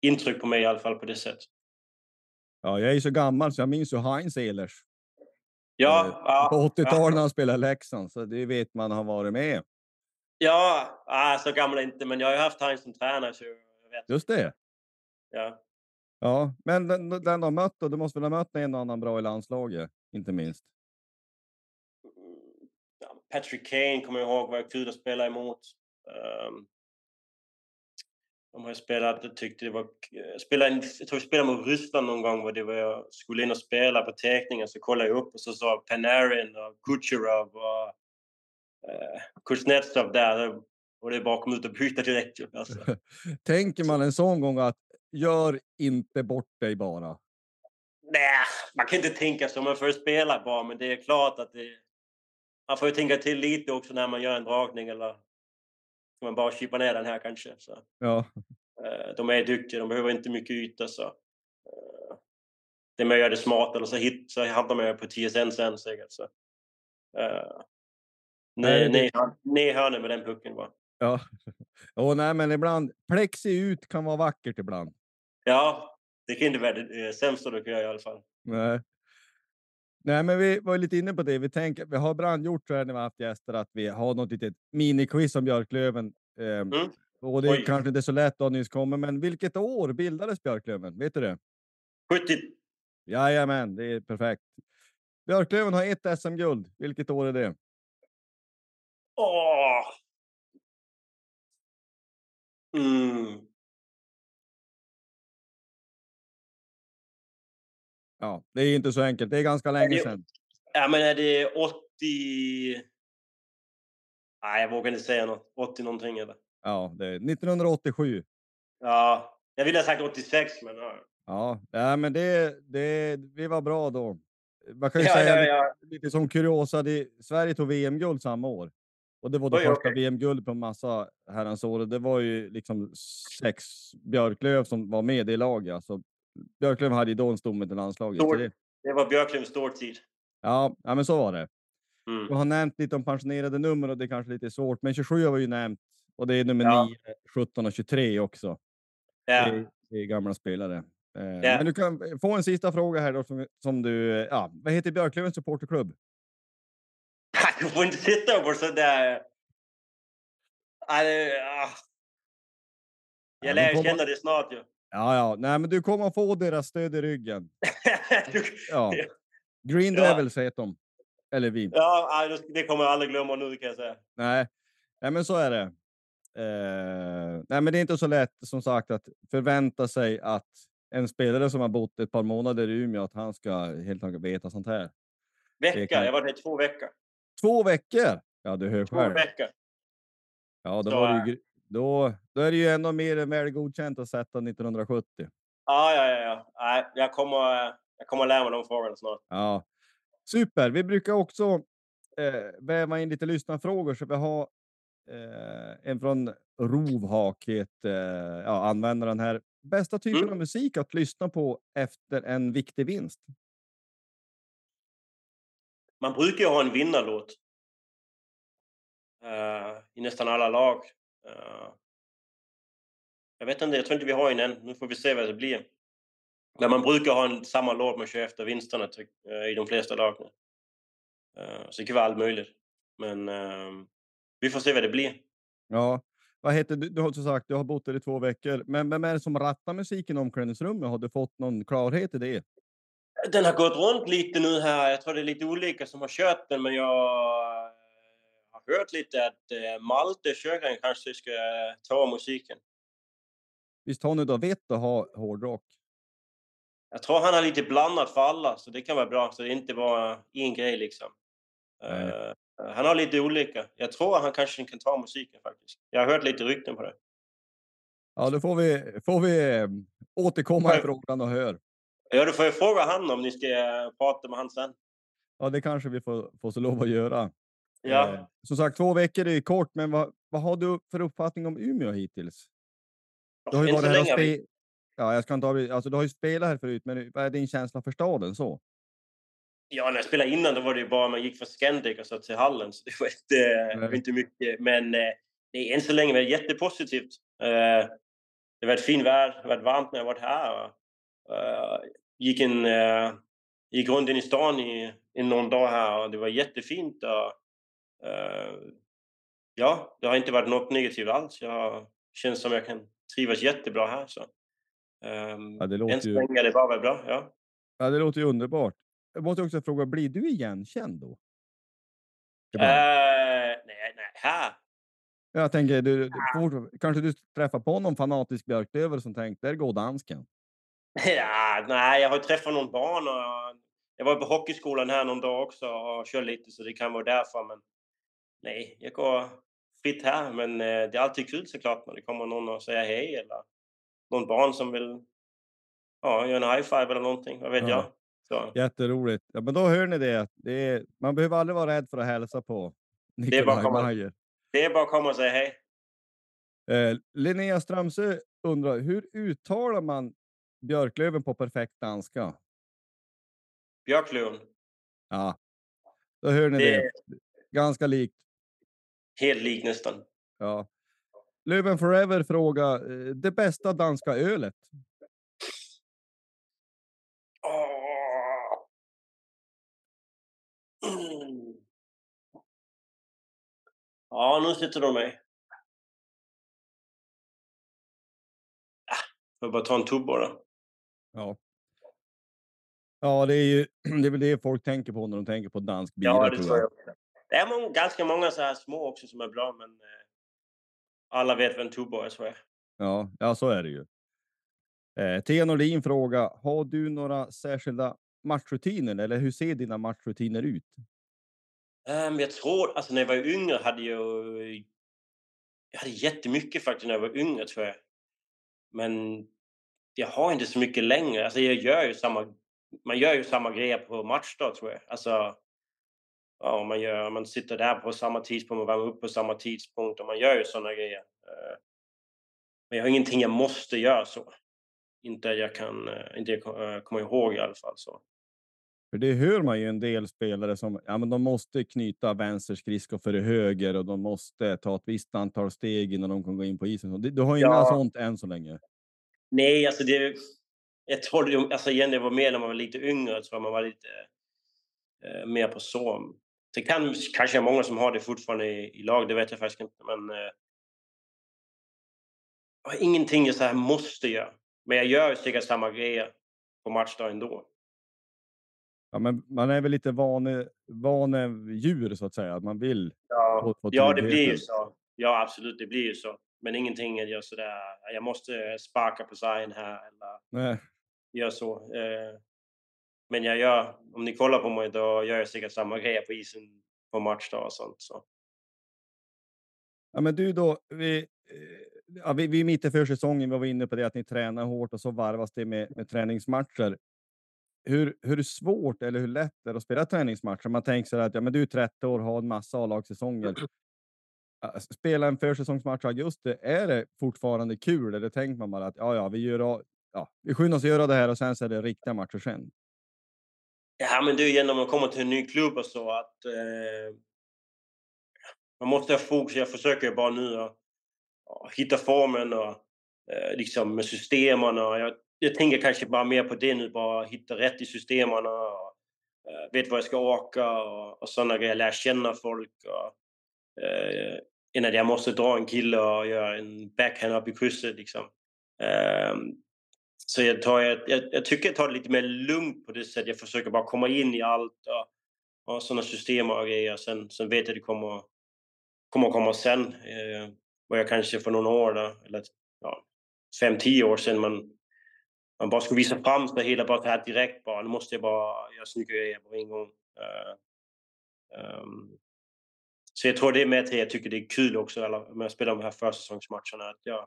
intryck på mig i alla fall på det sättet. Ja, jag är så gammal så jag minns ju Heinz Ehlers. Ja, Eh, På 80-talet när ja, han spelade i Leksand, så det vet man har varit med. Ja, ja, så gammal inte, men jag har ju haft Heinz som tränare så jag vet. Just det. Ja. Ja, men den, den har mött då, du måste väl ha mött en och annan bra i landslaget, inte minst. Patrick Kane kommer jag ihåg var kul att spela emot. Um, de har spelat, jag tyckte det var... Spelade, jag tror jag spelade mot Ryssland någon gång var det var jag skulle in och spela på teckningen så kollade jag upp och så sa Panarin och Kucherov och Kuznetsov där. Och det är bara att komma ut och byta direkt. Alltså. Tänker man en sån gång att gör inte bort dig bara. Nej, man kan inte tänka så. Man får spela bara, men det är klart att det... Man får ju tänka till lite också när man gör en dragning eller... Ska man bara chippa ner den här kanske. Så, Ja, eh, de är duktiga, de behöver inte mycket yta så... Eh, det att göra det smart eller så, hit, så hamnar man på TSN sen säkert. Så. Nej, nej, nej, hörnet med den pucken bara. ja. Åh, nej, men ibland plexi ut kan vara vackert ibland. Ja, det kan inte vara det eh, sämsta du kan göra i alla fall. Nej. Nej, men vi var lite inne på det. Vi tänker, vi har ibland gjort så här när vi haft gäster att vi har något litet miniquiz om Björklöven. Ehm, Mm. och det är Oj. kanske inte så lätt att nyss kommer, men vilket år bildades Björklöven? Vet du det? 70... Jajamän, det är perfekt. Björklöven har ett SM-guld. Vilket år är det? Åh! Mm. Ja, det är inte så enkelt. Det är ganska länge det- sedan. Ja, men är det 80... Nej, jag vågar inte säga något. 80 någonting eller? Ja, det är 1987. Ja, jag ville ha sagt 86 men... Ja, Ja, ja men det, det, vi var bra då. Man kan ju ja, säga ja. lite, ja. lite som kuriosa, det, Sverige tog VM-guld samma år. Och det var det Oj, första. VM-guld på massa herrans år. Det var ju liksom sex Björklöv som var med i laget. Alltså, Björklöv hade ju då en stomme till landslaget. Det, Det var Björklunds stortid. ja, ja, men så var det. Mm. Du har nämnt lite om pensionerade nummer och det är kanske lite svårt, men 27 har vi ju nämnt. Och det är nummer Ja. 9, 17 och 23 också. Ja. Det, är, det är gamla spelare. Eh, Ja. Men du kan få en sista fråga här då som, som du... eh, Ja, vad heter Björklövens supporterklubb? Du får inte sitta på sådär... Ja. Ja, Jag lär ju känna det snart ju. Ja, ja, nej, men du kommer få deras stöd i ryggen. Du- Ja. Green Ja. Devils heter de. Eller vi. Ja, ja, det kommer jag aldrig glömma nu kan jag säga. Nej. nej, men så är det. Eh, nej, men det är inte så lätt som sagt att förvänta sig att en spelare som har bott ett par månader i Umeå, att han ska helt enkelt veta sånt här. Vecka, kan- jag var där i två veckor. Två veckor! Ja, du hör Två själv. veckor. Ja, då, var det ju, då, då är det ju ändå mer än väl godkänt att sätta 1970. Ja, ja, ja. ja. Nej, jag, kommer, jag kommer lära mig de frågorna snart. Ja, super. Vi brukar också eh, väva in lite lyssnarfrågor så vi har eh, en från Rovhak, eh, ja, användaren här. Bästa typen Mm. av musik att lyssna på efter en viktig vinst? Man brukar ju ha en vinnarlåt. uh, I nästan alla lag. Uh, jag vet inte, jag tror inte vi har en än. Nu får vi se vad det blir. Men man brukar ha en, samma låt man kör efter vinsterna ty- eh, i de flesta lagen. Så det kan vara allt möjligt. Men ehm, vi får se vad det blir. Ja, vad heter du? Du har som sagt, du har bott där i två veckor, men vem är det som rattar musiken i omklädningsrummet? Har du fått någon klarhet i det? Den har gått runt lite nu här. Jag tror det är lite olika som har kört den, men jag eh, har hört lite att eh, Malte Sjögren kanske ska ta musiken. Visst har ni då vett att ha hårdrock? Jag tror han har lite blandat för alla, så det kan vara bra. Så det inte bara en grej liksom. Eh, han har lite olika. Jag tror han kanske kan ta musiken faktiskt. Jag har hört lite rykten på det. Ja, då får vi, får vi eh, återkomma i frågan och hör. Ja, då får jag fråga han om ni ska prata med han sen. Ja, det kanske vi får, får så lov att göra. Ja. Eh, som sagt, två veckor är ju kort, men vad, vad har du för uppfattning om Umeå hittills? Du har ju varit här och spe... Ja, jag ska inte avbry- alltså, du har ju spelat här förut, men vad är din känsla för staden så? Ja, när jag spelade innan då var det ju bara man gick från Scandic och så till hallen. Så det var inte, var inte mycket. Men eh, det är än så länge varit jättepositivt. Eh, det har varit fint väder, det har varit varmt när jag varit här. Eh, gick, en, eh, gick runt i stan i, i någon dag här och det var jättefint. Och, eh, ja, det har inte varit något negativt alls. Jag känner som jag kan trivas jättebra här. Så. Um, Ja, det låter så ju, länge är det bara bra. Ja. ja, det låter ju underbart. Jag måste också fråga, blir du igenkänd då? Eh, nej, nej, här. Jag tänker, du, du, fort- kanske du träffar på någon fanatisk björklövare som tänkt, där går dansken. Ja, nej, jag har träffat någon barn och jag var på hockeyskolan här någon dag också och kör lite så det kan vara därför. Men nej, jag går fritt här. Men eh, det är alltid kul såklart när det kommer någon och säger hej eller någon barn som vill ja, göra en high five eller någonting. Vad vet Ja. jag. Så, Jätteroligt. Ja, men då hör ni det. det är, man behöver aldrig vara rädd för att hälsa på är bara komma- Mayer. det är bara att komma och säga hej. Eh, Linnea Strömsö undrar, hur uttalar man björklöven på perfekt danska? Björklöven. Ja, då hör ni Det det. Ganska likt. helt lik nästan. Ja. Löven Forever fråga eh, det bästa danska ölet. Mm. Ja, nu sitter de mig. Ah, får bara ta en tubb bara. Ja. Ja, det är ju det är väl det folk tänker på när de tänker på dansk bira. Ja, det tror jag. också. Det är många, ganska många så här små också som är bra, men eh, alla vet vad en tubo är, tror jag. Ja, ja, så är det ju. Eh, Thea Nordin fråga, har du några särskilda matchrutiner eller hur ser dina matchrutiner ut? Ehm, jag tror, alltså när jag var yngre hade jag... Jag hade jättemycket faktiskt när jag var yngre, tror jag. Men jag har inte så mycket längre. Alltså jag gör ju samma... Man gör ju samma grejer på matchdag, tror jag. Alltså... Ja, man, gör, man sitter där på samma tidspunkt, man värmer upp på samma tidpunkt och man gör ju sådana grejer. Eh, Men jag har ingenting jag måste göra så. Inte jag kan... eh, Inte jag eh, kommer ihåg i alla fall. Så. För det hör man ju en del spelare som ja, men de måste knyta vänster skridsko före höger och de måste ta ett visst antal steg innan de kan gå in på isen. Du har inga Ja. sånt än så länge. Nej, alltså det... Jag tror alltså igen, det var mer när man var lite yngre. Jag tror man var lite eh, mer på så. Det kan kanske är många som har det fortfarande i, i lag, det vet jag faktiskt inte. Men eh, ingenting jag så här måste göra. Men jag gör säkert samma grejer på matchdag ändå. Ja, men man är väl lite vane, vanedjur så att säga. Att man vill Ja, få, få ja det blir ju så. Ja, absolut, det blir ju så. Men ingenting jag gör sådär, jag måste sparka på sargen här eller Nej. gör så. Eh, men jag gör, om ni kollar på mig, då gör jag säkert samma grejer på isen på matchdag och sånt. Så. Ja, men du då, vi, ja, vi, vi är mitt i försäsongen, vi var inne på det att ni tränar hårt och så varvas det med, med träningsmatcher. Hur, hur svårt eller hur lätt är det att spela träningsmatcher? Man tänker sig att ja, men du är 30 år, har en massa A-lagssäsonger. Spela en försäsongsmatch i augusti, är det fortfarande kul eller tänker man bara att ja, ja, vi, gör, ja, vi skyndar oss att göra det här och sen så är det riktiga matcher sen? Ja, men det är ju genom att komma till en ny klubb och så att eh, man måste ha fokus. Jag försöker bara nu att, att hitta formen och eh, liksom med systemen. Och jag, jag tänker kanske bara mer på det nu, bara hitta rätt i systemen och eh, vet var jag ska åka och, och sådana grejer. Lära känna folk. Och, eh, att jag måste dra en kille och göra en backhand upp i krysset. Liksom. Eh, så jag, tar, jag, jag, tycker jag tar det lite mer lugnt på det sättet. Jag försöker bara komma in i allt och, och sådana system och grejer. Sen, sen vet jag att det kommer, kommer komma sen. Eh, vad jag kanske för några år, då, eller ja, fem, tio år sedan, man, man bara skulle visa fram sig hela bara här direkt bara. Nu måste jag bara göra snygga grejer på en gång. Uh, um, så jag tror det är med till jag tycker det är kul också eller, med att spela de här försäsongsmatcherna. Att jag,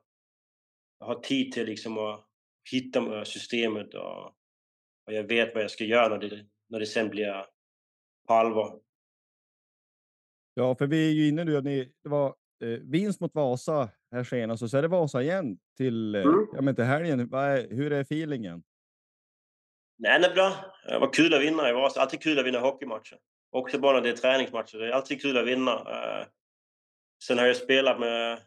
jag har tid till liksom att hitta systemet och, och jag vet vad jag ska göra när det, när det sen blir på allvar. Ja, för vi är ju inne nu, det var eh, vinst mot Vasa här senast och så är det Vasa igen till, eh, mm. ja, men till helgen. Är, hur är feelingen? Nej, det är bra. Det var kul att vinna i Vasa. Alltid kul att vinna hockeymatcher. Också bara när det är träningsmatcher. Det är alltid kul att vinna. Eh, sen har jag spelat med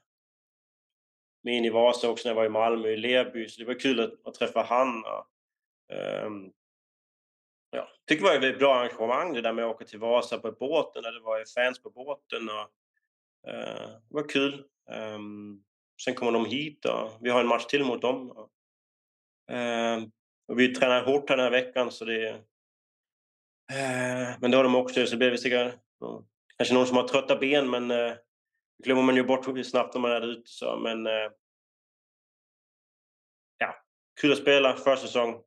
In i Vasa också när jag var i Malmö, i Lerby. Så det var kul att, att träffa han. Um, ja, tycker det var ett bra arrangemang det där med att åka till Vasa på båten när det var fans på båten. Och, uh, det var kul. Um, sen kommer de hit och vi har en match till mot dem. Och, ehm, uh, och vi tränar hårt den här veckan så det men det har de också, så det säkert kanske någon som har trötta ben men uh, glömmer man ju bort snabbt när man är ute. Så, men uh, ja, kul att spela försäsong.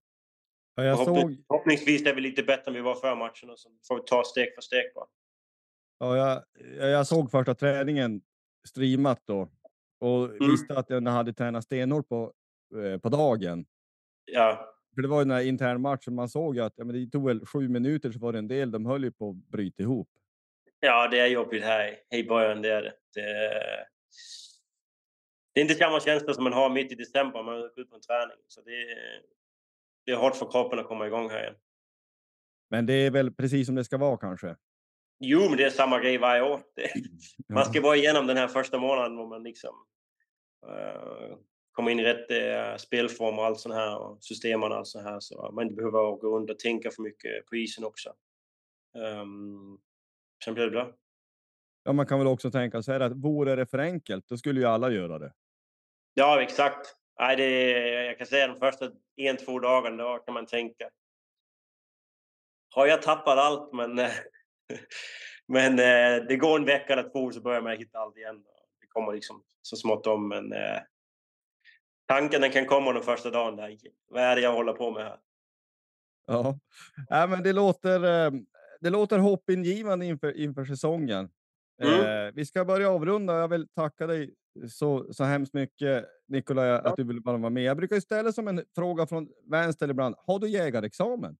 Ja, jag såg... Förhoppningsvis är vi lite bättre än vi var för matchen och så får vi ta steg för steg bara. Ja, jag, jag såg första träningen streamat då och mm. visste att jag hade tränat stenhårt på, eh, på dagen. Ja. För det var ju den här internmatchen, man såg ju att ja, men det tog väl sju minuter så var det en del, de höll ju på att bryta ihop. Ja, det är jobbigt här i början, det är det. det är... Inte samma känsla som man har mitt i december man är ute på en träning. Så det är, det är hårt för kroppen att komma igång här igen. Men det är väl precis som det ska vara kanske? Jo, men det är samma grej varje år. Det, man ska vara igenom den här första månaden och man liksom uh, kommer in i rätt uh, spelform och allt sånt här och systemen och allt sånt här så man inte behöver gå runt och tänka för mycket på isen också. Um, sen blir det bra. Ja, man kan väl också tänka sig att vore det för enkelt, då skulle ju alla göra det. Ja, exakt. Nej, det jag kan säga de första en, två dagarna, då kan man tänka. Har jag tappat allt, men, men eh, det går en vecka eller två så börjar man hitta allt igen. Det kommer liksom så smått om, men eh, tanken den kan komma den första dagen. Där. Vad är det jag håller på med här? Ja, ja men det låter, eh, det låter hoppingivande inför, inför säsongen. Mm. Eh, vi ska börja avrunda. Jag vill tacka dig så, så hemskt mycket, Nikolaj, ja. att du vill vara med. Jag brukar ställa som en fråga från vänster ibland. Har du jägarexamen?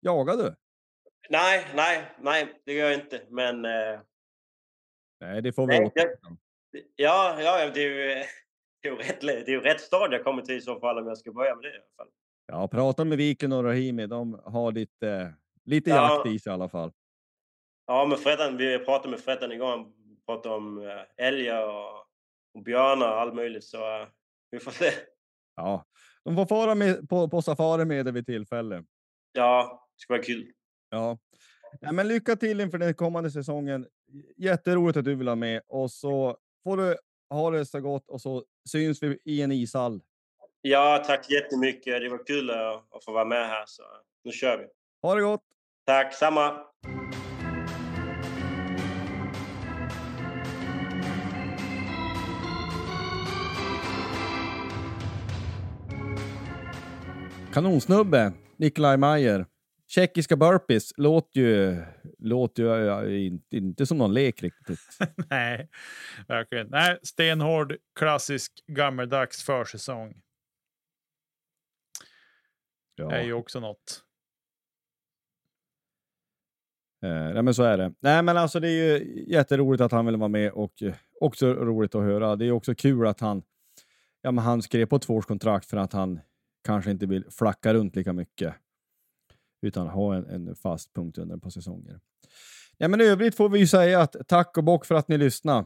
Jagar du? Nej, nej, nej, det gör jag inte. Men... Eh... Nej, det får vi nej, jag... Ja, ja, det är ju, det är ju rätt, det är rätt stad jag kommer till i så fall om jag ska börja med det i alla fall. Ja, prata med Viken och Rahimi. De har lite, lite ja. jakt i sig i alla fall. Ja, med Freddan, vi pratade med Freddan igår. Han pratade om eh, älgar och, och björnar och allt möjligt. Så uh, vi får se. Ja, de får fara med, på, på safari med det vid tillfälle. Ja, det ska vara kul. Ja. ja. men lycka till inför den kommande säsongen. Jätteroligt att du vill ha med och så får du ha det så gott och så syns vi i en ishall. Ja, tack jättemycket. Det var kul att, få vara med här, så nu kör vi. Ha det gott! Tack, samma! Kanonsnubbe, Nikolaj Mayer. Tjeckiska burpees låter ju, låter ju inte, inte som någon lek riktigt. Nej, verkligen. Nej, stenhård, klassisk, gammeldags försäsong. Ja. är ju också något. Eh, nej, men så är det. Nej, men alltså det är ju jätteroligt att han vill vara med och eh, också roligt att höra. Det är också kul att han, ja, men han skrev på tvåårskontrakt för att han kanske inte vill flacka runt lika mycket utan ha en, en fast punkt under ett par säsonger. Ja, men I övrigt får vi ju säga att tack och bock för att ni lyssnar.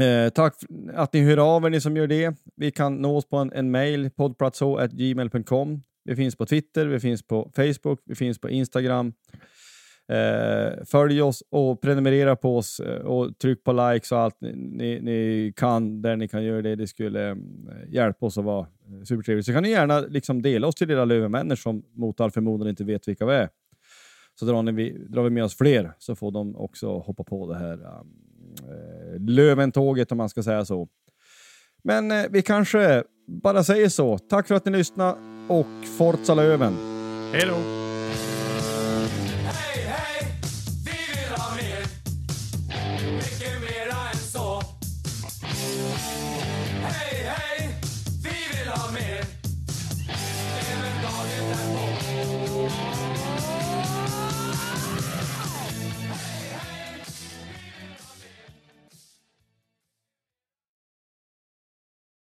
Eh, tack att ni hör av er, ni som gör det. Vi kan nå oss på en, en mail, poddplatso.gmail.com. Vi finns på Twitter, vi finns på Facebook, vi finns på Instagram. Eh, följ oss och prenumerera på oss eh, och tryck på likes och allt ni, ni kan där ni kan göra det. Det skulle eh, hjälpa oss att vara eh, supertrevligt. Så kan ni gärna liksom dela oss till era lövemänner som mot all förmodan inte vet vilka vi är. Så drar, ni, drar vi med oss fler så får de också hoppa på det här eh, löventåget om man ska säga så. Men eh, vi kanske bara säger så. Tack för att ni lyssnade och Forza Löven! Hej då!